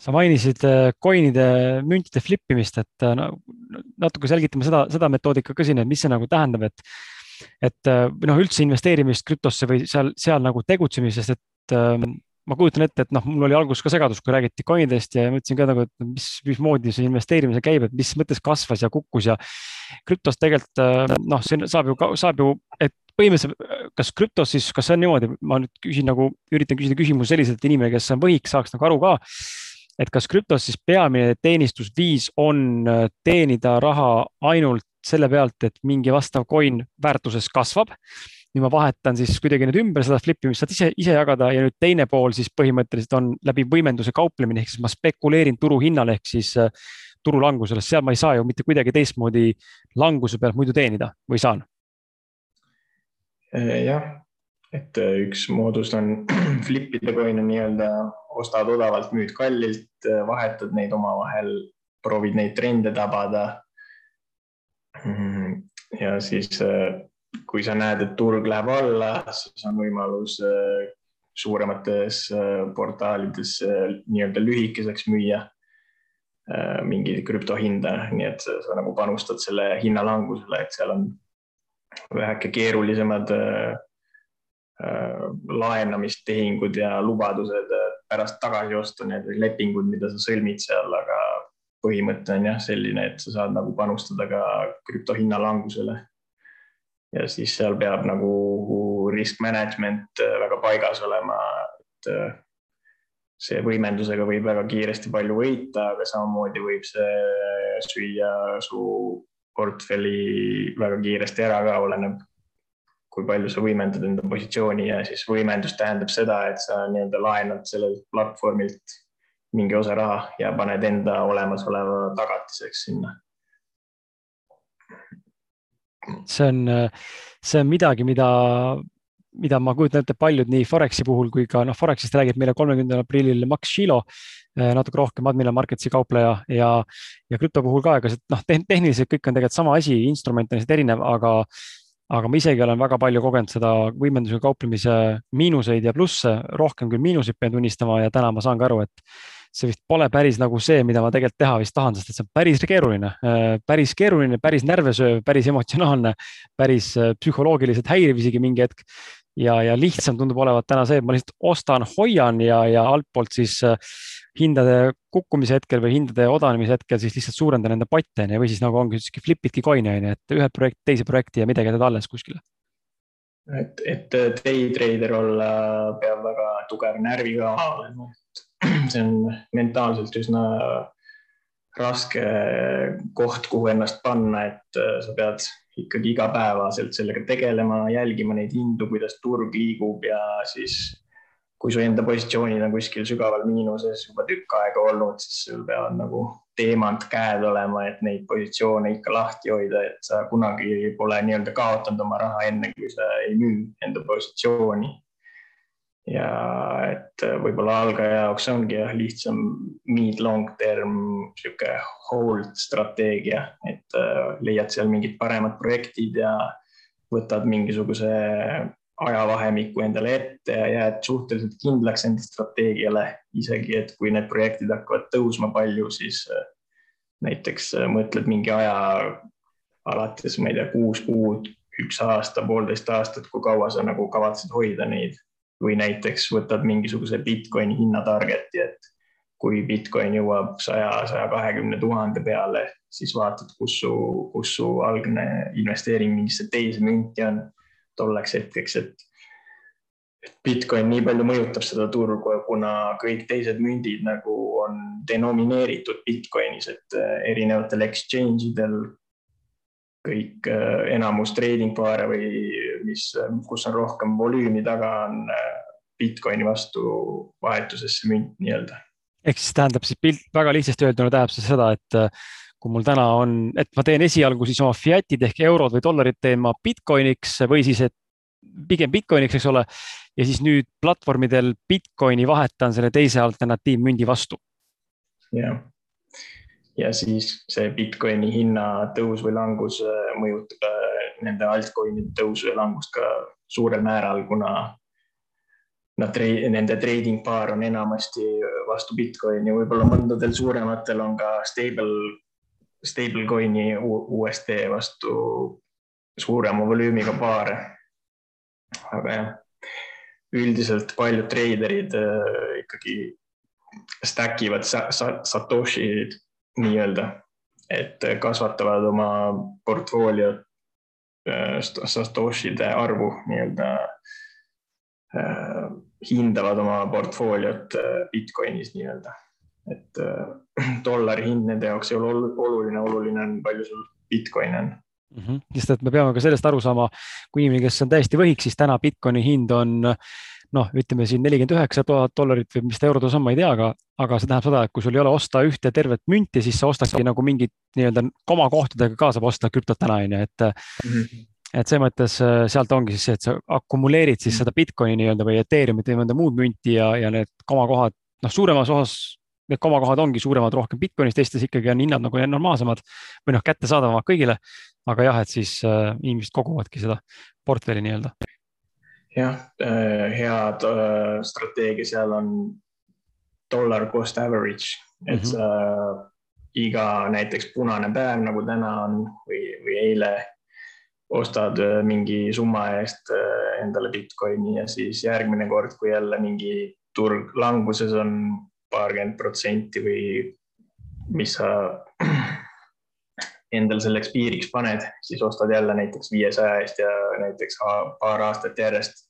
Sa mainisid coin'ide, äh, müntide flip imist, et äh, no, natuke selgitame seda, seda metoodika ka siin, et mis see nagu tähendab, et et äh, noh, üldse investeerimist krüptosse või seal, seal nagu tegutsemisest, et ähm, ma kujutan ette, et noh, mul oli alguses ka segadus, kui räägiti coin'idest ja mõtlesin ka nagu, et mis, mismoodi see investeerimine käib, et mis mõttes kasvas ja kukkus ja krüptos tegelikult noh, see saab ju, saab ju, et põhimõtteliselt, kas krüptos siis, kas see on niimoodi, ma nüüd küsin nagu, üritan küsida küsimuse selliselt, et inimene, kes on võhik, saaks nagu aru ka. Et kas krüptos siis peamine teenistusviis on äh, teenida raha ainult selle pealt, et mingi vastav coin väärtuses kasvab. Nüüd ma vahetan siis kuidagi nüüd ümber seda flip imist, saad ise, ise jagada ja nüüd teine pool siis põhimõtteliselt on läbi võimenduse kauplemine, ehk siis ma spekuleerin turuhinnal ehk siis äh, turulangusele, seal ma ei saa ju mitte kuidagi teistmoodi languse pealt muidu teenida või saan? Äh, jah, et äh, üks moodus on *clears throat* flip'ide coin'e nii-öelda ostad odavalt, müüd kallilt, vahetad neid omavahel, proovid neid trende tabada. Mm, ja siis kui sa näed, et turg läheb alla, siis on võimalus äh, suuremates äh, portaalides äh, nii-öelda lühikeseks müüa mingi krüptohinda, nii et sa, sa nagu panustad selle hinnalangusele, et seal on väheke keerulisemad laenamistehingud ja lubadused pärast tagasi osta, need lepingud, mida sa sõlmid seal, aga põhimõte on jah selline, et sa saad nagu panustada ka krüptohinna langusele ja siis seal peab nagu risk management äh, väga paigas olema, et äh, see võimendusega võib väga kiiresti palju võita, aga samamoodi võib see süüa su portfelli väga kiiresti ära ka, oleneb, kui palju sa võimendad enda positsiooni ja siis võimendus tähendab seda, et sa nii-öelda laenad sellelt platvormilt mingi osa raha ja paned enda olemasoleva tagatiseks sinna. See on, see on midagi, mida, mida ma kujutan ette, paljud nii Foreksi puhul kui ka noh, Forexist räägib meile kolmekümnendal aprillil Max Shilo, eh, natuke rohkem Admiral Marketsi kaupleja ja, ja krüpto puhul ka, ega see noh, tehniliselt kõik on tegelikult sama asi, instrument on lihtsalt erinev, aga aga ma isegi olen väga palju kogenud seda võimendusega kauplemise miinuseid ja plusse, rohkem küll miinuseid pean tunnistama ja täna ma saan ka aru, et see vist pole päris nagu see, mida ma tegelikult teha vist tahan, sest et see on päris keeruline, päris keeruline, päris närvesööv, päris emotsionaalne, päris psühholoogiliselt häiriv isegi mingi hetk ja, ja lihtsam tundub olevat täna see, et ma lihtsalt ostan, hoian ja, ja altpoolt siis äh, hindade kukkumise hetkel või hindade odanemise hetkel siis lihtsalt suurendan enda potte onju või siis nagu ongi sihuke flip'idki coin'i onju, et ühe projekti, teise projekti ja midagi jätad alles kuskile. et, et day trader olla peab väga tugev närvikava olema, et *clears throat* see on mentaalselt üsna raske koht, kuhu ennast panna, et äh, sa pead ikkagi igapäevaselt sellega tegelema, jälgima neid hindu, kuidas turg liigub ja siis kui su enda positsioonid on kuskil sügaval miinuses juba tükk aega olnud, siis sul peavad nagu teemant käed olema, et neid positsioone ikka lahti hoida, et sa kunagi pole nii-öelda kaotanud oma raha enne, kui sa ei müü enda positsiooni ja et võib-olla algaja jaoks ongi jah, lihtsam mid long term sihuke hold strateegia, et äh, leiad seal mingid paremad projektid ja võtad mingisuguse ajavahemiku endale ette ja jääd suhteliselt kindlaks enda strateegiale, isegi et kui need projektid hakkavad tõusma palju, siis äh, näiteks äh, mõtled mingi aja alates, ma ei tea, kuus kuud, üks aasta, poolteist aastat, kui kaua sa nagu kavatsed hoida neid või näiteks võtad mingisuguse Bitcoini hinna target'i, et kui Bitcoin jõuab saja, saja kahekümne tuhande peale, siis vaatad, kus su, kus su algne investeering mingisse teise münti on. Tolleks hetkeks, et Bitcoin nii palju mõjutab seda turgu, kuna kõik teised mündid nagu on denomineeritud Bitcoinis, et eh, erinevatel exchange idel kõik eh, enamus trading paare või mis, kus on rohkem volüümi taga, on äh, Bitcoini vastu vahetusesse münt nii-öelda. ehk siis tähendab siis pilt väga lihtsasti öelduna tähendab see seda, et äh, kui mul täna on, et ma teen esialgu siis oma fiat'id ehk eurod või dollarid teen ma Bitcoiniks või siis, et pigem Bitcoiniks, eks ole. ja siis nüüd platvormidel Bitcoini vahetan selle teise alternatiivmündi vastu. jah, ja siis see Bitcoini hinna tõus või langus äh, mõjutab nende altcoin'ide tõusu ja langust ka suurel määral, kuna nad, nende trading paar on enamasti vastu Bitcoini, võib-olla mõndadel suurematel on ka stable, stablecoin'i USD vastu suurema volüümiga paare. aga jah, üldiselt paljud treiderid äh, ikkagi stack ivad sa, sa, satoshid nii-öelda, et kasvatavad oma portfooliot Satoshide arvu nii-öelda äh, hindavad oma portfooliot äh, Bitcoinis nii-öelda. et *clears throat* dollari hind nende jaoks ei ole oluline, oluline on, palju sul Bitcoin on mm. -hmm. sest et me peame ka sellest aru saama, kui inimene, kes on täiesti võhik, siis täna Bitcoini hind on noh, ütleme siin nelikümmend üheksa tuhat dollarit või mis ta eurodes on, ma ei tea, aga, aga see tähendab seda, et kui sul ei ole osta ühte tervet münti, siis sa ostadki nagu mingit nii-öelda komakohtadega ka saab osta krüptot täna on ju, et mm. -hmm et selles mõttes äh, sealt ongi siis see, et sa akumuleerid siis seda Bitcoini nii-öelda või Ethereumit või mõnda muud münti ja, ja need komakohad, noh, suuremas osas need komakohad ongi suuremad rohkem Bitcoinis, teistes ikkagi on hinnad nagu normaalsemad või noh, kättesaadavamad kõigile. aga jah, et siis äh, inimesed koguvadki seda portfelli nii-öelda jah, äh, head äh, strateegia seal on dollar cost average, et mm -hmm. sa iga näiteks punane päev nagu täna on või, või eile ostad äh, mingi summa eest endale Bitcoini ja siis järgmine kord, kui jälle mingi turg languses on paarkümmend protsenti või mis sa *clears throat* endal selleks piiriks paned, siis ostad jälle näiteks viiesaja eest ja näiteks paar aastat järjest.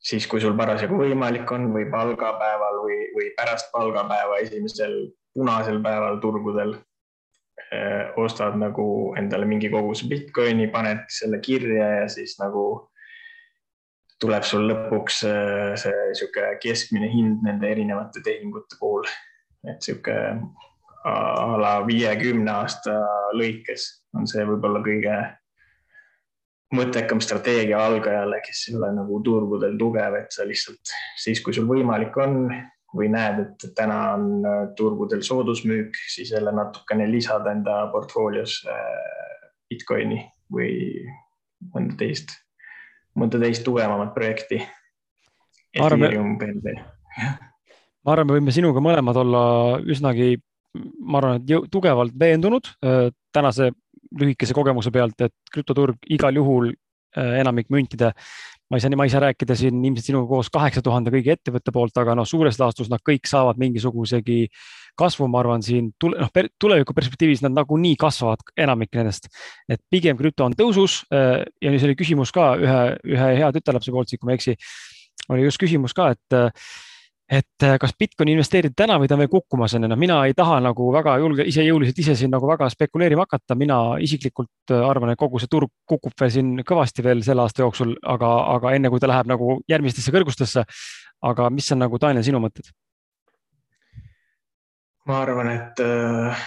siis, kui sul parasjagu võimalik on või palgapäeval või, või pärast palgapäeva esimesel punasel päeval turgudel eh, ostad nagu endale mingi koguse Bitcoini, paned selle kirja ja siis nagu tuleb sul lõpuks eh, see niisugune keskmine hind nende erinevate tehingute puhul. et niisugune a la viiekümne aasta lõikes on see võib-olla kõige mõttekam strateegia algajale, kes ei ole nagu turgudel tugev, et sa lihtsalt siis, kui sul võimalik on või näed, et täna on äh, turgudel soodusmüük, siis jälle natukene lisada enda portfoolios äh, Bitcoini või mõnda teist, mõnda teist tugevamat projekti. Ma arvan, me võime sinuga mõlemad olla üsnagi, ma arvan, et tugevalt veendunud äh, tänase lühikese kogemuse pealt, et krüptoturg igal juhul äh, enamik müntide ma ei saa, ma ei saa rääkida siin ilmselt sinuga koos kaheksa tuhande kõigi ettevõtte poolt, aga noh, suures laastus nad kõik saavad mingisugusegi kasvu, ma arvan, siin tule, noh, tuleviku perspektiivis nad nagunii kasvavad, enamik nendest. et pigem krüpto on tõusus äh, ja see oli küsimus ka ühe, ühe hea tütarlapse poolt, kui ma ei eksi, oli just küsimus ka, et et äh, kas Bitcoini investeerida täna või ta on veel kukkumas, on ju, noh, mina ei taha nagu väga julge, isejõuliselt ise siin nagu väga spekuleerima hakata, mina isiklikult äh, arvan, et kogu see turg kukub veel siin kõvasti veel selle aasta jooksul, aga, aga enne kui ta läheb nagu järgmistesse kõrgustesse. aga mis on nagu, Daniel, sinu mõtted? ma arvan, et äh,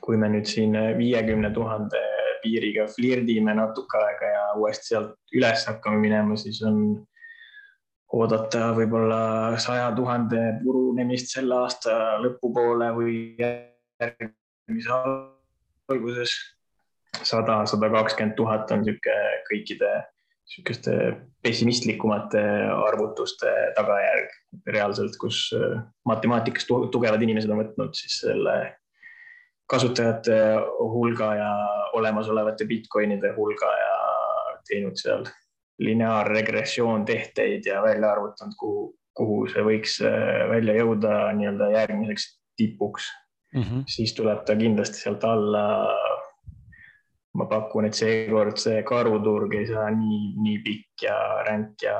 kui me nüüd siin viiekümne tuhande piiriga flirdime natuke aega ja uuesti sealt üles hakkame minema, siis on oodata võib-olla saja tuhande purunemist selle aasta lõpupoole või järgmise alguses. sada, sada kakskümmend tuhat on niisugune kõikide niisuguste pessimistlikumate arvutuste tagajärg reaalselt, kus äh, matemaatikas tugevad inimesed on võtnud siis selle kasutajate hulga ja olemasolevate Bitcoinide hulga ja teinud seal lineaarregressioon tehteid ja välja arvutanud, kuhu, kuhu see võiks äh, välja jõuda nii-öelda järgmiseks tipuks mm. -hmm. siis tuleb ta kindlasti sealt alla. ma pakun, et seekord see karuturg ei saa nii, nii pikk ja ränk ja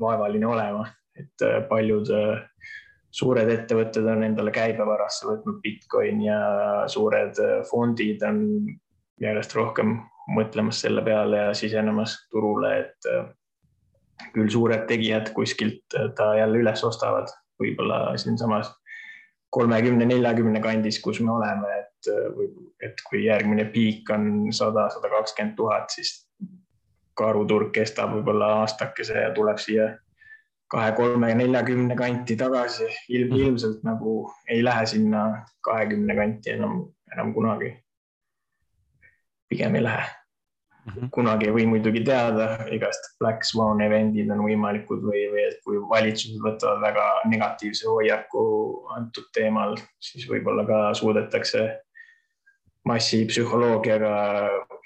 vaevaline olema, et äh, paljud äh, suured ettevõtted on endale käibevarasse võtnud Bitcoini ja suured fondid on järjest rohkem mõtlemas selle peale ja sisenemas turule, et äh, küll suured tegijad kuskilt äh, ta jälle üles ostavad, võib-olla siinsamas kolmekümne, neljakümne kandis, kus me oleme, et, äh, et kui järgmine piik on sada, sada kakskümmend tuhat, siis karuturg kestab võib-olla aastakese ja tuleb siia kahe, kolme, neljakümne kanti tagasi. ilm, mhm. ilmselt nagu ei lähe sinna kahekümne kanti enam, enam kunagi. pigem ei lähe. Kunagi ei või muidugi teada, igast Black Swan event'id on võimalikud või, või et kui valitsused võtavad väga negatiivse hoiaku antud teemal, siis võib-olla ka suudetakse massipsühholoogiaga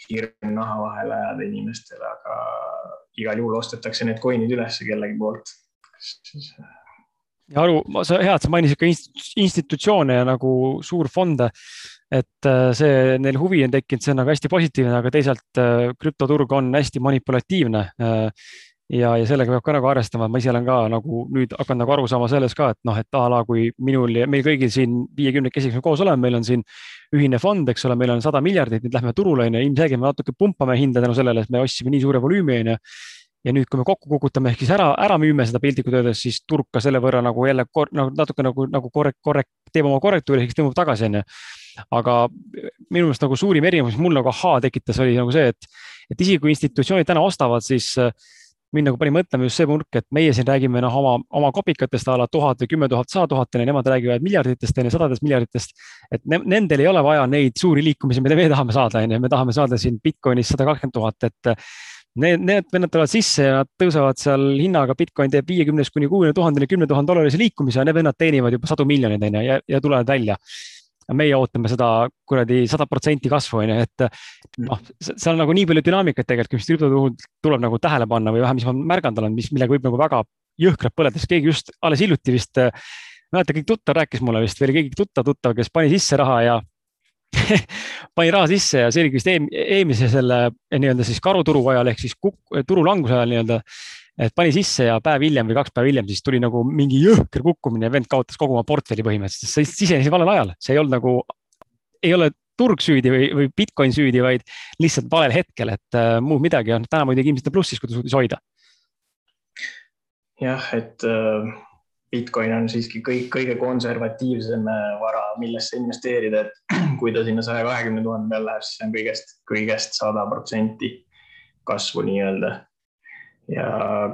hirm naha vahele ajada inimestele, aga igal juhul ostetakse need coin'id üles kellegi poolt. ja aru, sa hea, et sa mainisid ka institutsioone ja nagu suurfonde et äh, see, neil huvi on tekkinud, see on nagu hästi positiivne, aga teisalt äh, krüptoturg on hästi manipulatiivne. Äh, ja, ja sellega peab ka nagu arvestama, ma ise olen ka nagu nüüd hakanud nagu aru saama sellest ka, et noh, et a la kui minul ja meil kõigil siin viiekümnekesi, kes me koos oleme, meil on siin ühine fond, eks ole, meil on sada miljardit, nüüd lähme turule on ju, ilmselgelt me natuke pumpame hinda tänu sellele, et me ostsime nii suure volüümi on ju ja nüüd, kui me kokku kukutame ehk siis ära, ära müüme seda piltlikku töödes, siis turg ka selle võrra nagu jälle kor, nagu natuke nagu, nagu korrekt, korrekt, teeb oma korrektuuri, siis tõmbab tagasi, onju aga minu meelest nagu suurim erinevus, mis mul nagu ahaa tekitas, oli nagu see, et, et isegi kui institutsioonid täna ostavad, siis äh, mind nagu pani mõtlema just see nurk, et meie siin räägime noh, oma, oma kopikatest a la tuhat või kümme tuhat, sada tuhat ja nemad räägivad miljarditest ja sadadest miljarditest. et ne, nendel ei ole vaja neid suuri liikumisi, mida me tahame saada, on ju, me tahame saada siin Bitcoinis sada kakskümmend tuhat, et Need, need vennad tulevad sisse ja nad tõusevad seal hinnaga, Bitcoin teeb viiekümnest kuni kuuekümne tuhandeni, kümne tuhande dollarise liikumise ja need vennad teenivad juba sadu miljoneid, on ju, ja, ja tulevad välja. Meie ootame seda kuradi sada protsenti kasvu, on ju, et noh, seal nagu nii palju dünaamikat tegelikult, mis krüpto puhul tuleb nagu tähele panna või vähemalt, mis ma märganud olen, mis, millega võib nagu väga jõhkralt põleda, sest keegi just alles hiljuti vist, mäletan, kõik tuttav rääkis mulle vist või keegi tuttav, tuttav, kes pani sisse raha ja *laughs* pani raha sisse ja see oli vist eelmise selle nii-öelda siis karuturu ajal ehk siis turu languse ajal nii-öelda et pani sisse ja päev hiljem või kaks päeva hiljem siis tuli nagu mingi jõhker kukkumine ja vend kaotas kogu oma portfelli põhimõtteliselt, sest sa sisenesid valel ajal, see ei olnud nagu, ei ole turg süüdi või, või Bitcoin süüdi, vaid lihtsalt valel hetkel, et äh, muud midagi on, täna muidugi ilmselt on plussis, kui ta suutis hoida. jah, et äh, Bitcoin on siiski kõik, kõige konservatiivsem äh, vara, millesse investeerida, et *clears throat* kui ta sinna saja kahekümne tuhande peale läheb, siis on kõigest, kõigest sada protsenti kasvu nii-öelda. Ja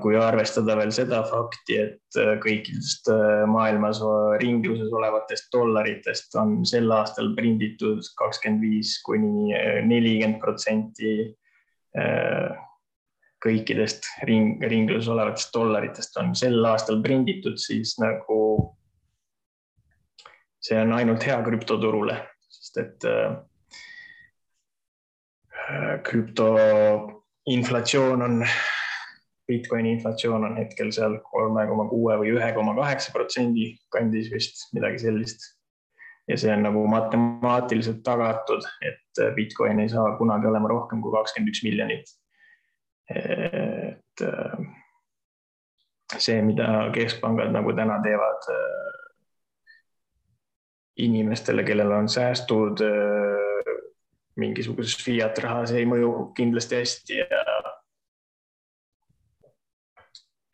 kui arvestada veel seda fakti, et äh, kõikidest äh, maailmas ringluses olevatest dollaritest on sel aastal prinditud kakskümmend viis kuni nelikümmend protsenti kõikidest ring, ringluses olevatest dollaritest on sel aastal prinditud, siis nagu see on ainult hea krüptoturule, sest et äh, krüptoinflatsioon on, Bitcoini inflatsioon on hetkel seal kolme koma kuue või ühe koma kaheksa protsendi kandis vist, midagi sellist. ja see on nagu matemaatiliselt tagatud, et Bitcoin ei saa kunagi olema rohkem kui kakskümmend üks miljonit et äh, see, mida keskpangad nagu täna teevad äh, inimestele, kellel on säästud äh, mingisuguses fiat rahas, ei mõju kindlasti hästi ja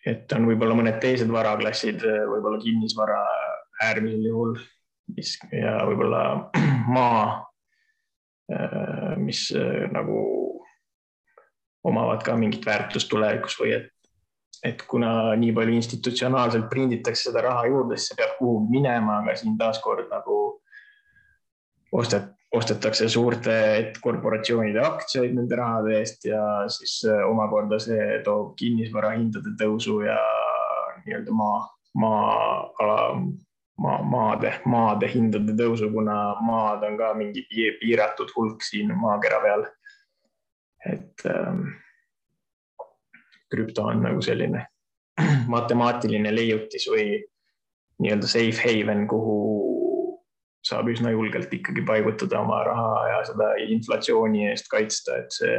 et on võib-olla mõned teised varaklassid, võib-olla kinnisvara äärmisel juhul, ja võib-olla *clears throat* maa, mis nagu omavad ka mingit väärtust tulevikus või et, et kuna nii palju institutsionaalselt prinditakse seda raha juurde, siis see peab kuhugi minema, aga siin taaskord nagu ostet, ostetakse suurte korporatsioonide aktsiaid nende rahade eest ja siis äh, omakorda see toob kinnisvara hindade tõusu ja nii-öelda maa, maa, maa, maade, maade hindade tõusu, kuna maad on ka mingi piiratud hulk siin maakera peal et ähm, krüpto on nagu selline *clears throat* matemaatiline leiutis või nii-öelda safe haven, kuhu saab üsna julgelt ikkagi paigutada oma raha ja seda inflatsiooni eest kaitsta, et see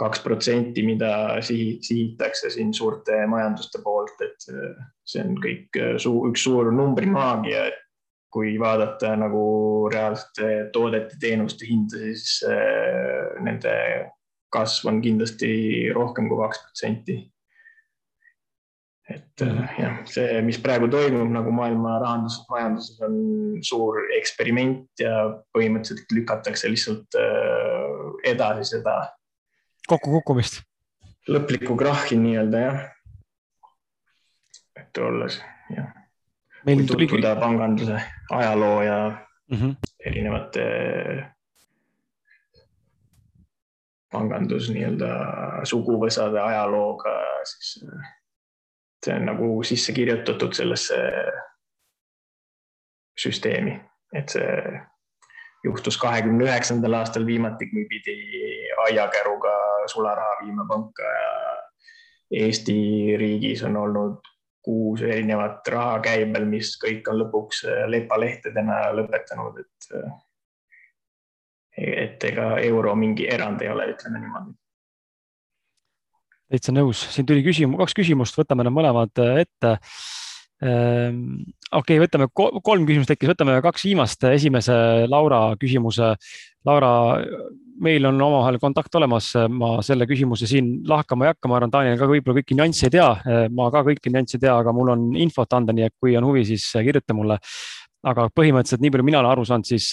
kaks protsenti, mida sihi, sihitakse siin suurte majanduste poolt, et see on kõik suu, üks suur numbrimaagia, kui vaadata nagu reaalsete toodete, teenuste hinda, siis äh, nende kasv on kindlasti rohkem kui kaks protsenti. et mm -hmm. jah, see, mis praegu toimub nagu maailma rahanduses, majanduses on suur eksperiment ja põhimõtteliselt lükatakse lihtsalt äh, edasi seda. kokkukukkumist. lõplikku krahhi nii-öelda jah. et olles jah meil tuli tutvuda panganduse ajaloo ja mm -hmm. erinevate pangandus nii-öelda suguvõsade ajalooga, siis see on nagu sisse kirjutatud sellesse süsteemi, et see juhtus kahekümne üheksandal aastal viimati, kui pidi aiakäruga sularaha viima panka ja Eesti riigis on olnud kuus erinevat raha käibel, mis kõik on lõpuks äh, lepalehtedena lõpetanud, et. Et ega euro mingi erand ei ole, ütleme niimoodi. täitsa nõus, siin tuli küsimus, kaks küsimust, võtame need mõlemad äh, ette. Ehm, okei okay,, võtame kolm küsimust tekkis, võtame kaks viimast, esimese Laura küsimuse. Laura, meil on omavahel kontakt olemas, ma selle küsimuse siin lahkama ei hakka, ma arvan, Daniel ka võib-olla kõiki nüansse ei tea, ma ka kõiki nüansse ei tea, aga mul on infot anda, nii et kui on huvi, siis kirjuta mulle aga põhimõtteliselt nii palju mina olen aru saanud, siis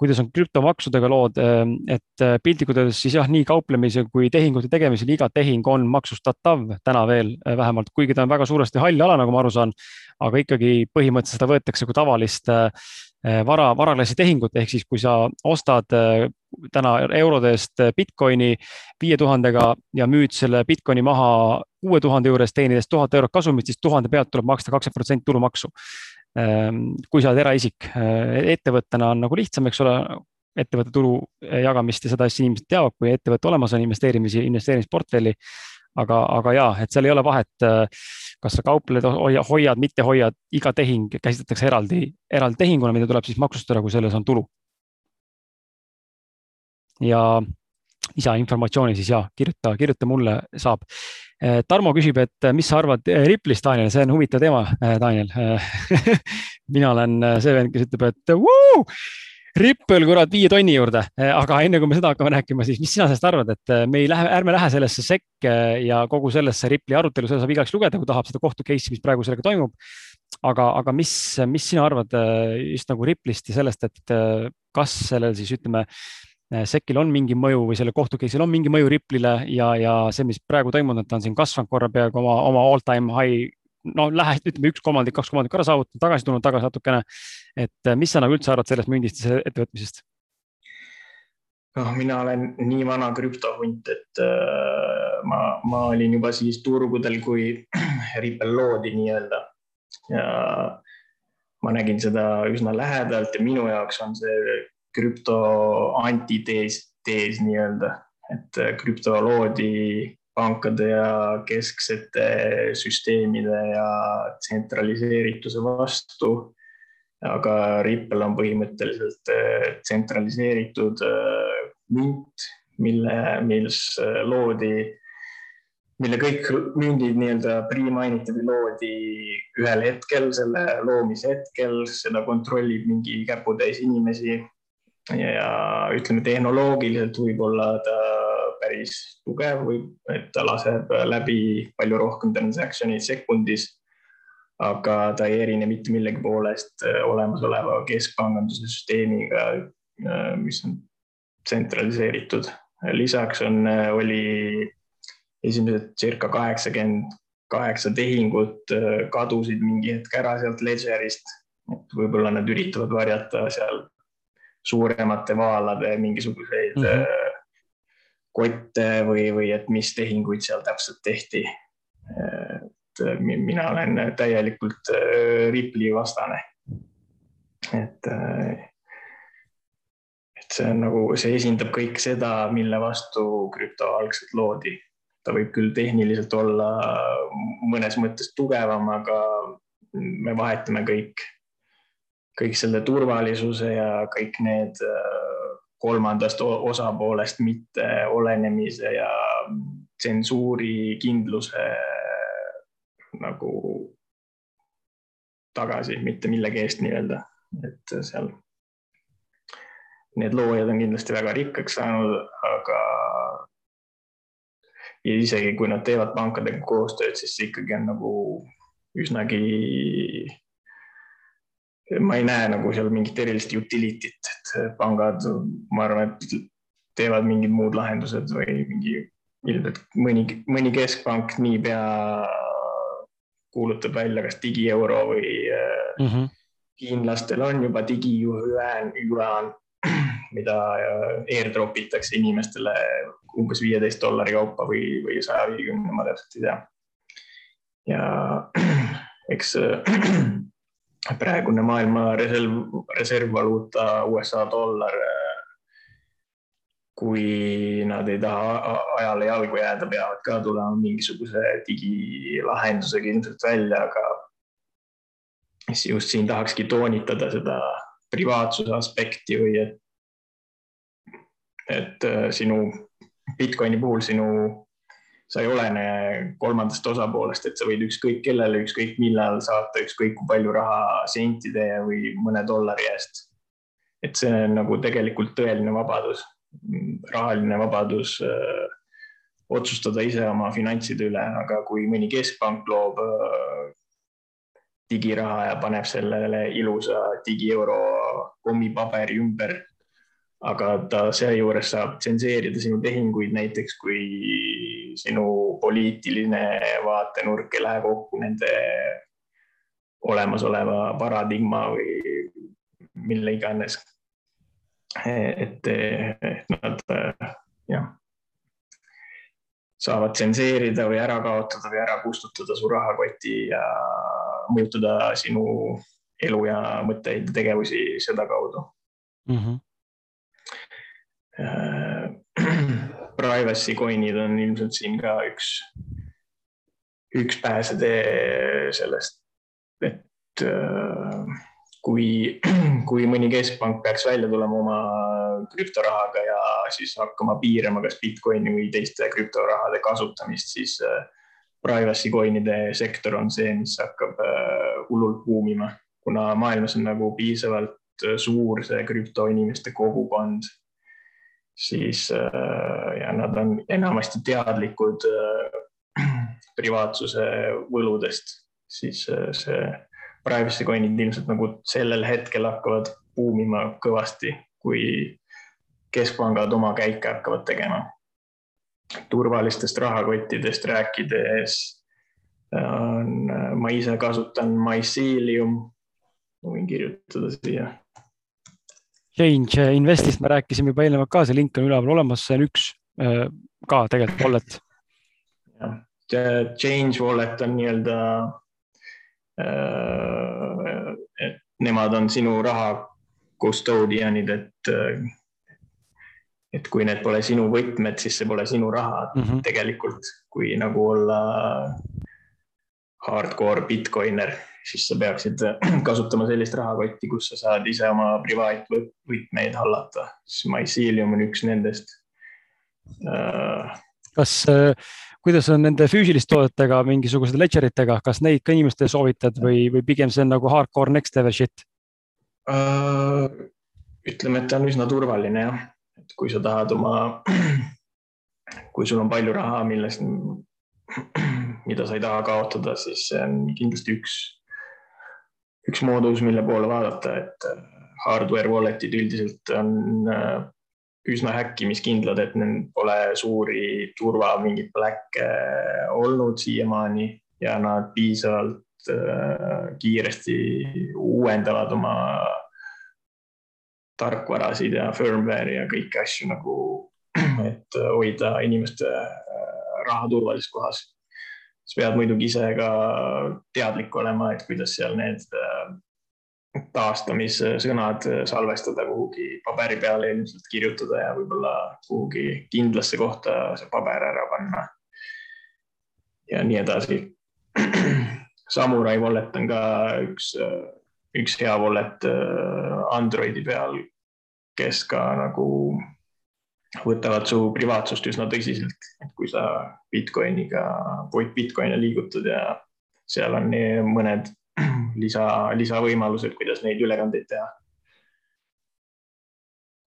kuidas on krüptomaksudega lood, et piltlikult öeldes siis jah, nii kauplemise kui tehingute tegemisel iga tehing on maksustatav täna veel vähemalt, kuigi ta on väga suuresti hall ala, nagu ma aru saan. aga ikkagi põhimõtteliselt seda võetakse kui tavalist vara, varaklassi tehingut, ehk siis kui sa ostad täna eurode eest Bitcoini viie tuhandega ja müüd selle Bitcoini maha kuue tuhande juures, teenides tuhat eurot kasumit, siis tuhande pealt tuleb maksta kakskümmend protsenti tulumaksu. Ehm, kui sa oled eraisik, eh, ettevõttena on nagu lihtsam, eks ole, ettevõtte tulu jagamist ja seda asja inimesed teavad, kui ettevõtte olemas on investeerimisi, investeerimisportfelli. aga, aga ja, et seal ei ole vahet, eh, kas sa kaupled, hoiad, mitte hoiad, iga tehing käsitletakse eraldi, eraldi tehinguna, mida tuleb siis maksustada, kui selles on tulu. ja lisainformatsiooni siis ja kirjuta, kirjuta mulle, saab. Eh, Tarmo küsib, et eh, mis sa arvad eh, Riplist, Daniel, see on huvitav teema, Daniel. *laughs* Mina olen see vend, kes ütleb, et vuu, Ripple kurat viie tonni juurde, aga enne kui me seda hakkame rääkima, siis mis sina sellest arvad, et me ei lähe, ärme lähe sellesse sekke ja kogu sellesse Ripple'i arutelu, seda saab igaüks lugeda, kui tahab seda kohtu case'i, mis praegu sellega toimub. aga, aga mis, mis sina arvad just nagu Ripple'ist ja sellest, et kas sellel siis ütleme SEC-il on mingi mõju või sellel kohtu case'il on mingi mõju Ripple'ile ja, ja see, mis praegu toimunud, et ta on siin kasvanud korra peaaegu oma, oma all time high. no lähe, ütleme üks kolmandik, kaks kolmandikku ära saavutanud, tagasi tulnud tagasi natukene. et äh, mis sa nagu üldse arvad sellest mündist ja ettevõtmisest? noh, mina olen nii vana krüptohunt, et äh, ma, ma olin juba siis turgudel, kui *clears throat* Ripple loodi nii-öelda ja ma nägin seda üsna lähedalt ja minu jaoks on see krüpto antitees, tees nii-öelda, et krüpto loodi pankade ja kesksete süsteemide ja tsentraliseerituse vastu. Aga Ripple on põhimõtteliselt äh, tsentraliseeritud äh, münt, mille, mis äh, loodi, mille kõik mündid nii-öelda pre-minited'i loodi ühel hetkel, selle loomise hetkel, seda kontrollib mingi käputäis inimesi. Ja ütleme, tehnoloogiliselt võib-olla ta päris tugev või et ta laseb läbi palju rohkem transaction'id sekundis aga ta ei erine mitte millegi poolest äh, olemasoleva keskpanganduse süsteemiga, äh, mis on tsentraliseeritud. lisaks on, äh, oli esimesed circa kaheksakümmend kaheksa tehingut kadusid mingi hetk ära sealt Ledgerist. et võib-olla nad üritavad varjata seal suuremate vaalade mingisuguseid mm -hmm. kotte või, või et mis tehinguid seal täpselt tehti et mina olen täielikult äh, Ripple'i vastane. et, äh, et see on nagu, see esindab kõik seda, mille vastu krüpto algselt loodi. ta võib küll tehniliselt olla mõnes mõttes tugevam, aga me vahetame kõik, kõik selle turvalisuse ja kõik need äh, kolmandast osapoolest mitte olenemise ja tsensuuri kindluse nagu tagasi, mitte millegi eest nii-öelda, et seal. Need loojad on kindlasti väga rikkaks saanud, aga. ja isegi kui nad teevad pankadega koostööd, siis see ikkagi on nagu üsnagi. Ma ei näe nagu seal mingit erilist utility't, et pangad, ma arvan, et teevad mingid muud lahendused või mingi ilmselt mõni, mõni keskpank niipea kuulutab välja kas digieuro või mm -hmm. hiinlastel on juba digijüään, *clears throat* mida äh, airdrop itakse inimestele umbes viieteist dollari kaupa või, või saja viiekümne, ma täpselt ei tea. ja *clears throat* eks äh, *clears throat* praegune maailma reserv, reservvaluuta USA dollar kui nad ei taha ajale jalgu jääda, peavad ka tulema mingisuguse digilahendusega ilmselt välja, aga just siin tahakski toonitada seda privaatsuse aspekti või et, et äh, sinu Bitcoini puhul sinu, sa ei olene kolmandast osapoolest, et sa võid ükskõik kellele, ükskõik millal saata ükskõik kui palju raha sentide või mõne dollari eest. et see on nagu tegelikult tõeline vabadus rahaline vabadus äh, otsustada ise oma finantside üle, aga kui mõni keskpank loob äh, digiraha ja paneb sellele ilusa digieuro kommipaberi ümber, aga ta seejuures saab tsenseerida sinu tehinguid, näiteks kui sinu poliitiline vaatenurk ei lähe kokku nende olemasoleva paradigma või mille iganes et, et nad jah, saavad tsenseerida või ära kaotada või ära kustutada su rahakoti ja mõjutada sinu elu ja mõtteid ja tegevusi sedakaudu mm. -hmm. Privacy coin'id on ilmselt siin ka üks, üks pääsetee sellest, et äh, kui, kui mõni keskpank peaks välja tulema oma krüptorahaga ja siis hakkama piirama kas Bitcoini või teiste krüptorahade kasutamist, siis äh, privacy coin'ide sektor on see, mis hakkab äh, hullult buumima, kuna maailmas on nagu piisavalt äh, suur see krüptoinimeste kogukond, siis ja nad on enamasti teadlikud *clears throat* privaatsuse võludest, siis see privacy coin'id ilmselt nagu sellel hetkel hakkavad buumima kõvasti, kui keskpangad oma käike hakkavad tegema. turvalistest rahakottidest rääkides on, ma ise kasutan Mycelium, ma võin kirjutada siia. Change Investist me rääkisime juba eelnevalt ka, see link on üleval olemas, see on üks äh, ka tegelikult wallet jah, Change Wallet on nii-öelda äh,, nemad on sinu raha custodian'id, et et kui need pole sinu võtmed, siis see pole sinu raha mm -hmm. tegelikult, kui nagu olla hardcore Bitcoiner, siis sa peaksid *clears throat* kasutama sellist rahakotti, kus sa saad ise oma privaatvõtmeid hallata, siis Mycelium on üks nendest. Uh.... kas, äh, kuidas on nende füüsiliste toodetega, mingisuguste ledger itega, kas neid ka inimestele soovitad või, või pigem see on nagu hardcore next level shit? Ütleme, et ta on üsna turvaline jah. Et kui sa tahad oma, *clears throat* kui sul on palju raha, millest, *clears throat* mida sa ei taha kaotada, siis see on kindlasti üks, üks moodus, mille poole vaadata, et äh, hardware wallet'id üldiselt on äh, üsna häkkimiskindlad, et neil pole suuri turva mingeid pläkke olnud siiamaani ja nad piisavalt äh, kiiresti uuendavad oma tarkvarasid ja firmware'i ja kõiki asju nagu, *clears throat* et hoida inimeste äh, raha turvalises kohas. Sa pead muidugi ise ka teadlik olema, et kuidas seal need äh, taastamissõnad salvestada kuhugi paberi peale ilmselt kirjutada ja võib-olla kuhugi kindlasse kohta see paber ära panna. ja nii edasi. *clears throat* Samurai wallet on ka üks äh, üks hea wallet äh, Androidi peal, kes ka nagu võtavad su privaatsust üsna tõsiselt, et kui sa Bitcoiniga, Bitcoini liigutad ja seal on mõned *clears throat* lisa, lisavõimalused, kuidas neid ülekandeid teha.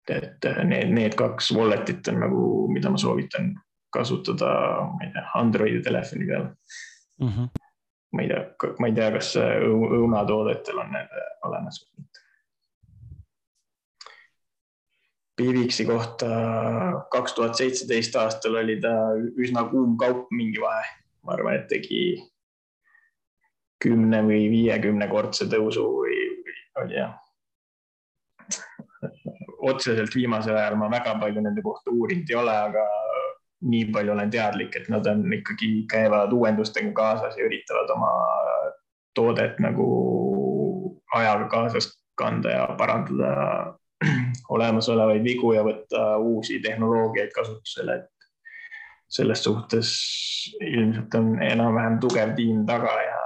et need, need kaks wallet'it on nagu, mida ma soovitan kasutada, ma ei tea, Androidi telefoni peal mm. -hmm ma ei tea, ma ei tea, kas õunatoodetel on need olemas või mitte. Piviksi kohta kaks tuhat seitseteist aastal oli ta üsna kuum kaup mingi vahe, ma arvan, et tegi kümne või viiekümnekordse tõusu või, või oli jah. otseselt viimasel ajal ma väga palju nende kohta uurinud ei ole, aga nii palju olen teadlik, et nad on ikkagi, käivad uuendustega kaasas ja üritavad oma toodet nagu ajaga kaasas kanda ja parandada *clears throat* olemasolevaid vigu ja võtta uusi tehnoloogiaid kasutusele, et selles suhtes ilmselt on enam-vähem tugev tiim taga ja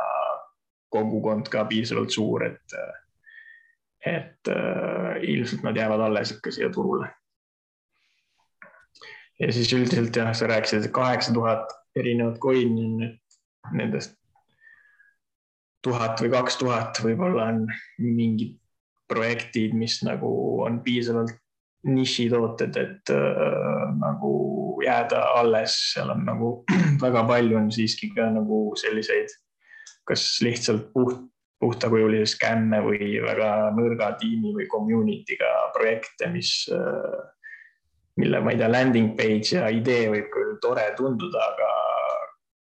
kogukond ka piisavalt suur, et, et äh, ilmselt nad jäävad alles ikka siia turule. Ja siis üldiselt jah, sa rääkisid, et kaheksa tuhat erinevat coin'i on nüüd nendest tuhat või kaks tuhat võib-olla on mingid projektid, mis nagu on piisavalt nišitooted, et äh, nagu jääda alles, seal on nagu *clears throat* väga palju on siiski ka nagu selliseid, kas lihtsalt puht, puhtakujulisi skämme või väga nõrga tiimi või community'ga projekte, mis äh, mille, ma ei tea, landing page ja idee võib küll tore tunduda, aga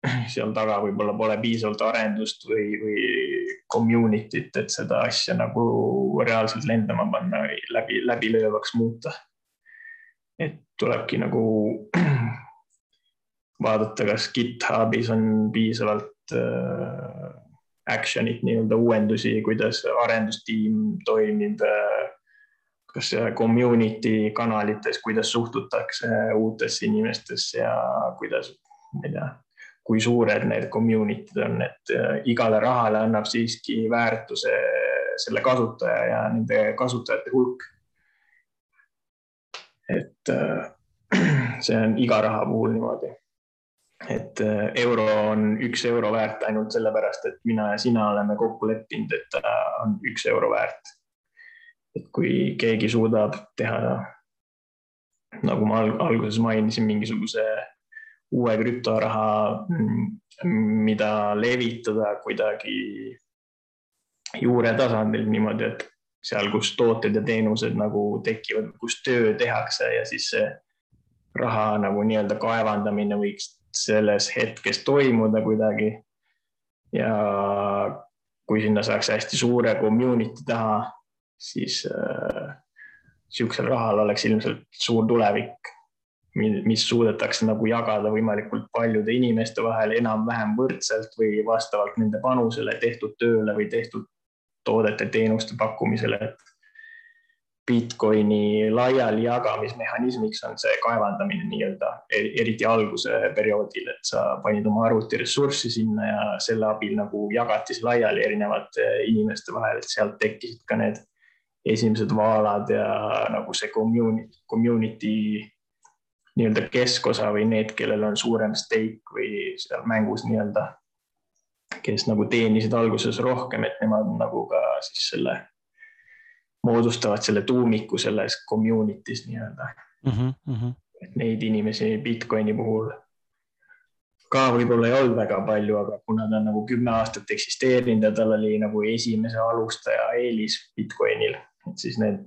*clears throat* seal taga võib-olla pole piisavalt arendust või, või community't, et seda asja nagu reaalselt lendama panna või läbi, läbilöövaks muuta. et tulebki nagu *clears throat* vaadata, kas GitHubis on piisavalt äh, action'it, nii-öelda uuendusi, kuidas arendustiim toimib äh, kas community kanalites, kuidas suhtutakse uutesse inimestesse ja kuidas, ma ei tea, kui suured need community'd on, et äh, igale rahale annab siiski väärtuse selle kasutaja ja nende kasutajate hulk. et äh, *clears throat* see on iga raha puhul niimoodi. et äh, euro on üks euro väärt ainult sellepärast, et mina ja sina oleme kokku leppinud, et ta on üks euro väärt et kui keegi suudab teha, nagu ma alguses mainisin, mingisuguse uue krüptoraha, mida levitada kuidagi juuretasandil niimoodi, et seal, kus tooted ja teenused nagu tekivad, kus töö tehakse ja siis see raha nagu nii-öelda kaevandamine võiks selles hetkes toimuda kuidagi. ja kui sinna saaks hästi suure community taha siis äh, sihukesel rahal oleks ilmselt suur tulevik. Mis suudetakse nagu jagada võimalikult paljude inimeste vahel enam-vähem võrdselt või vastavalt nende panusele tehtud tööle või tehtud toodete-teenuste pakkumisele, et Bitcoini laialijagamismehhanismiks on see kaevandamine nii-öelda, e-, eriti alguse perioodil, et sa panid oma arvutiressurssi sinna ja selle abil nagu jagati see laiali erinevate inimeste vahel, et sealt tekkisid ka need esimesed vaalad ja nagu see community, community nii-öelda keskosa või need, kellel on suurem stake või seal mängus nii-öelda, kes nagu teenisid alguses rohkem, et nemad nagu ka siis selle moodustavad selle tuumiku selles community's nii-öelda mm. -hmm. et neid inimesi Bitcoini puhul ka võib-olla ei olnud väga palju, aga kuna ta on nagu kümme aastat eksisteerinud ja tal oli nagu esimese alustaja eelis Bitcoinil, et siis need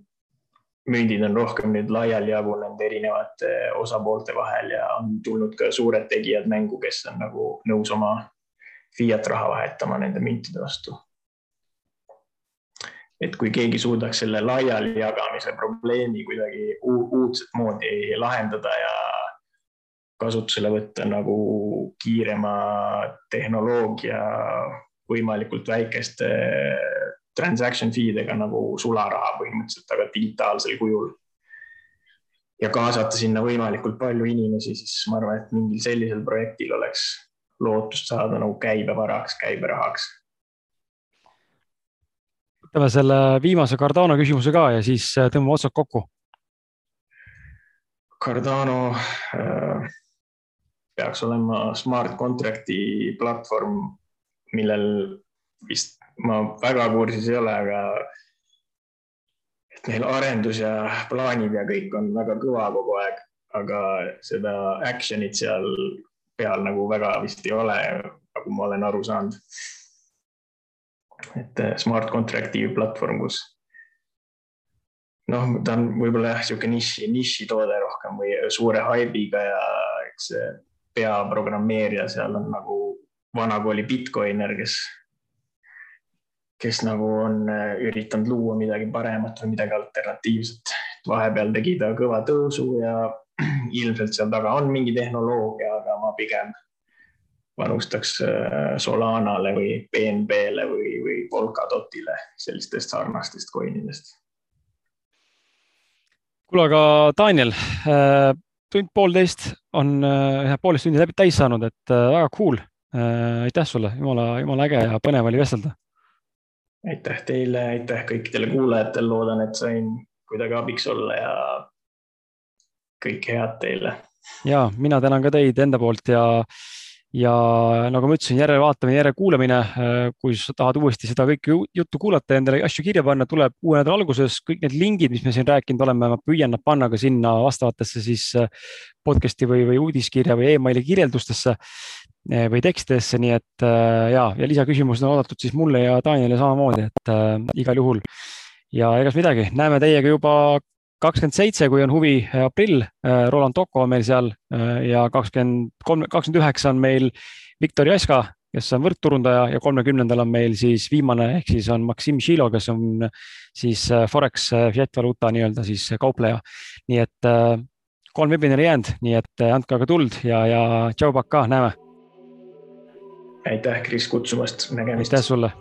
mündid on rohkem nüüd laiali jagunenud erinevate osapoolte vahel ja on tulnud ka suured tegijad mängu, kes on nagu nõus oma fiat raha vahetama nende müntide vastu. Et kui keegi suudaks selle laiali jagamise probleemi kuidagi uudset moodi lahendada ja kasutusele võtta nagu kiirema tehnoloogia võimalikult väikeste transaction fee dega nagu sularaha põhimõtteliselt, aga digitaalsel kujul. ja kaasata sinna võimalikult palju inimesi, siis ma arvan, et mingil sellisel projektil oleks lootust saada nagu käibevaraks, käiberahaks võtame selle viimase Cardano küsimuse ka ja siis äh, tõmbame otsad kokku. Cardano äh, peaks olema smart contract'i platvorm, millel vist ma väga kursis ei ole, aga et neil arendus ja plaanid ja kõik on väga kõva kogu aeg, aga seda action'it seal peal nagu väga vist ei ole, nagu ma olen aru saanud. Et eh, smart contract'i platvorm, kus noh, ta on võib-olla jah, niisugune niši, nišitoode rohkem või suure haibiga ja eks see peaprogrammeerija seal on nagu vanakooli Bitcoiner, kes, kes nagu on eh, üritanud luua midagi paremat või midagi alternatiivset. vahepeal tegi ta kõva tõusu ja *clears throat* ilmselt seal taga on mingi tehnoloogia, aga ma pigem panustaks äh, Solanale või BNB-le või, või Polkadotile, sellistest sarnastest coinidest. kuule, aga Daniel, äh, tund-poolteist on, äh, poolteist tundi läbi täis saanud, et väga cool. aitäh sulle, jumala, jumala äge ja põnev oli vestelda. Aitäh teile, aitäh kõikidele kuulajatele, loodan, et sain kuidagi abiks olla ja kõike head teile. ja mina tänan ka teid enda poolt ja ja nagu ma ütlesin, järelevaatamine, järelkuulamine, kui sa tahad uuesti seda kõike juttu kuulata ja endale asju kirja panna, tuleb uue nädala alguses. Kõik need lingid, mis me siin rääkinud oleme, ma püüan nad panna ka sinna vastavatesse siis podcast'i või, või uudiskirja või emaili kirjeldustesse või tekstidesse, nii et ja, ja lisaküsimused on oodatud siis mulle ja Danielile samamoodi, et äh, igal juhul. ja egas midagi, näeme teiega juba kakskümmend seitse, kui on huvi, aprill, Roland Toko on meil seal ja kakskümmend kolm, kakskümmend üheksa on meil Viktor Jaska, kes on võrkturundaja ja kolmekümnendal on meil siis viimane, ehk siis on Maksim Šilo, kes on siis Forex fiat valuuta nii-öelda siis kaupleja. nii et kolm webinari jäänud, nii et andke aga tuld ja, ja tšau, pakaa, näeme. Aitäh, Kris, kutsumast, nägemist. aitäh sulle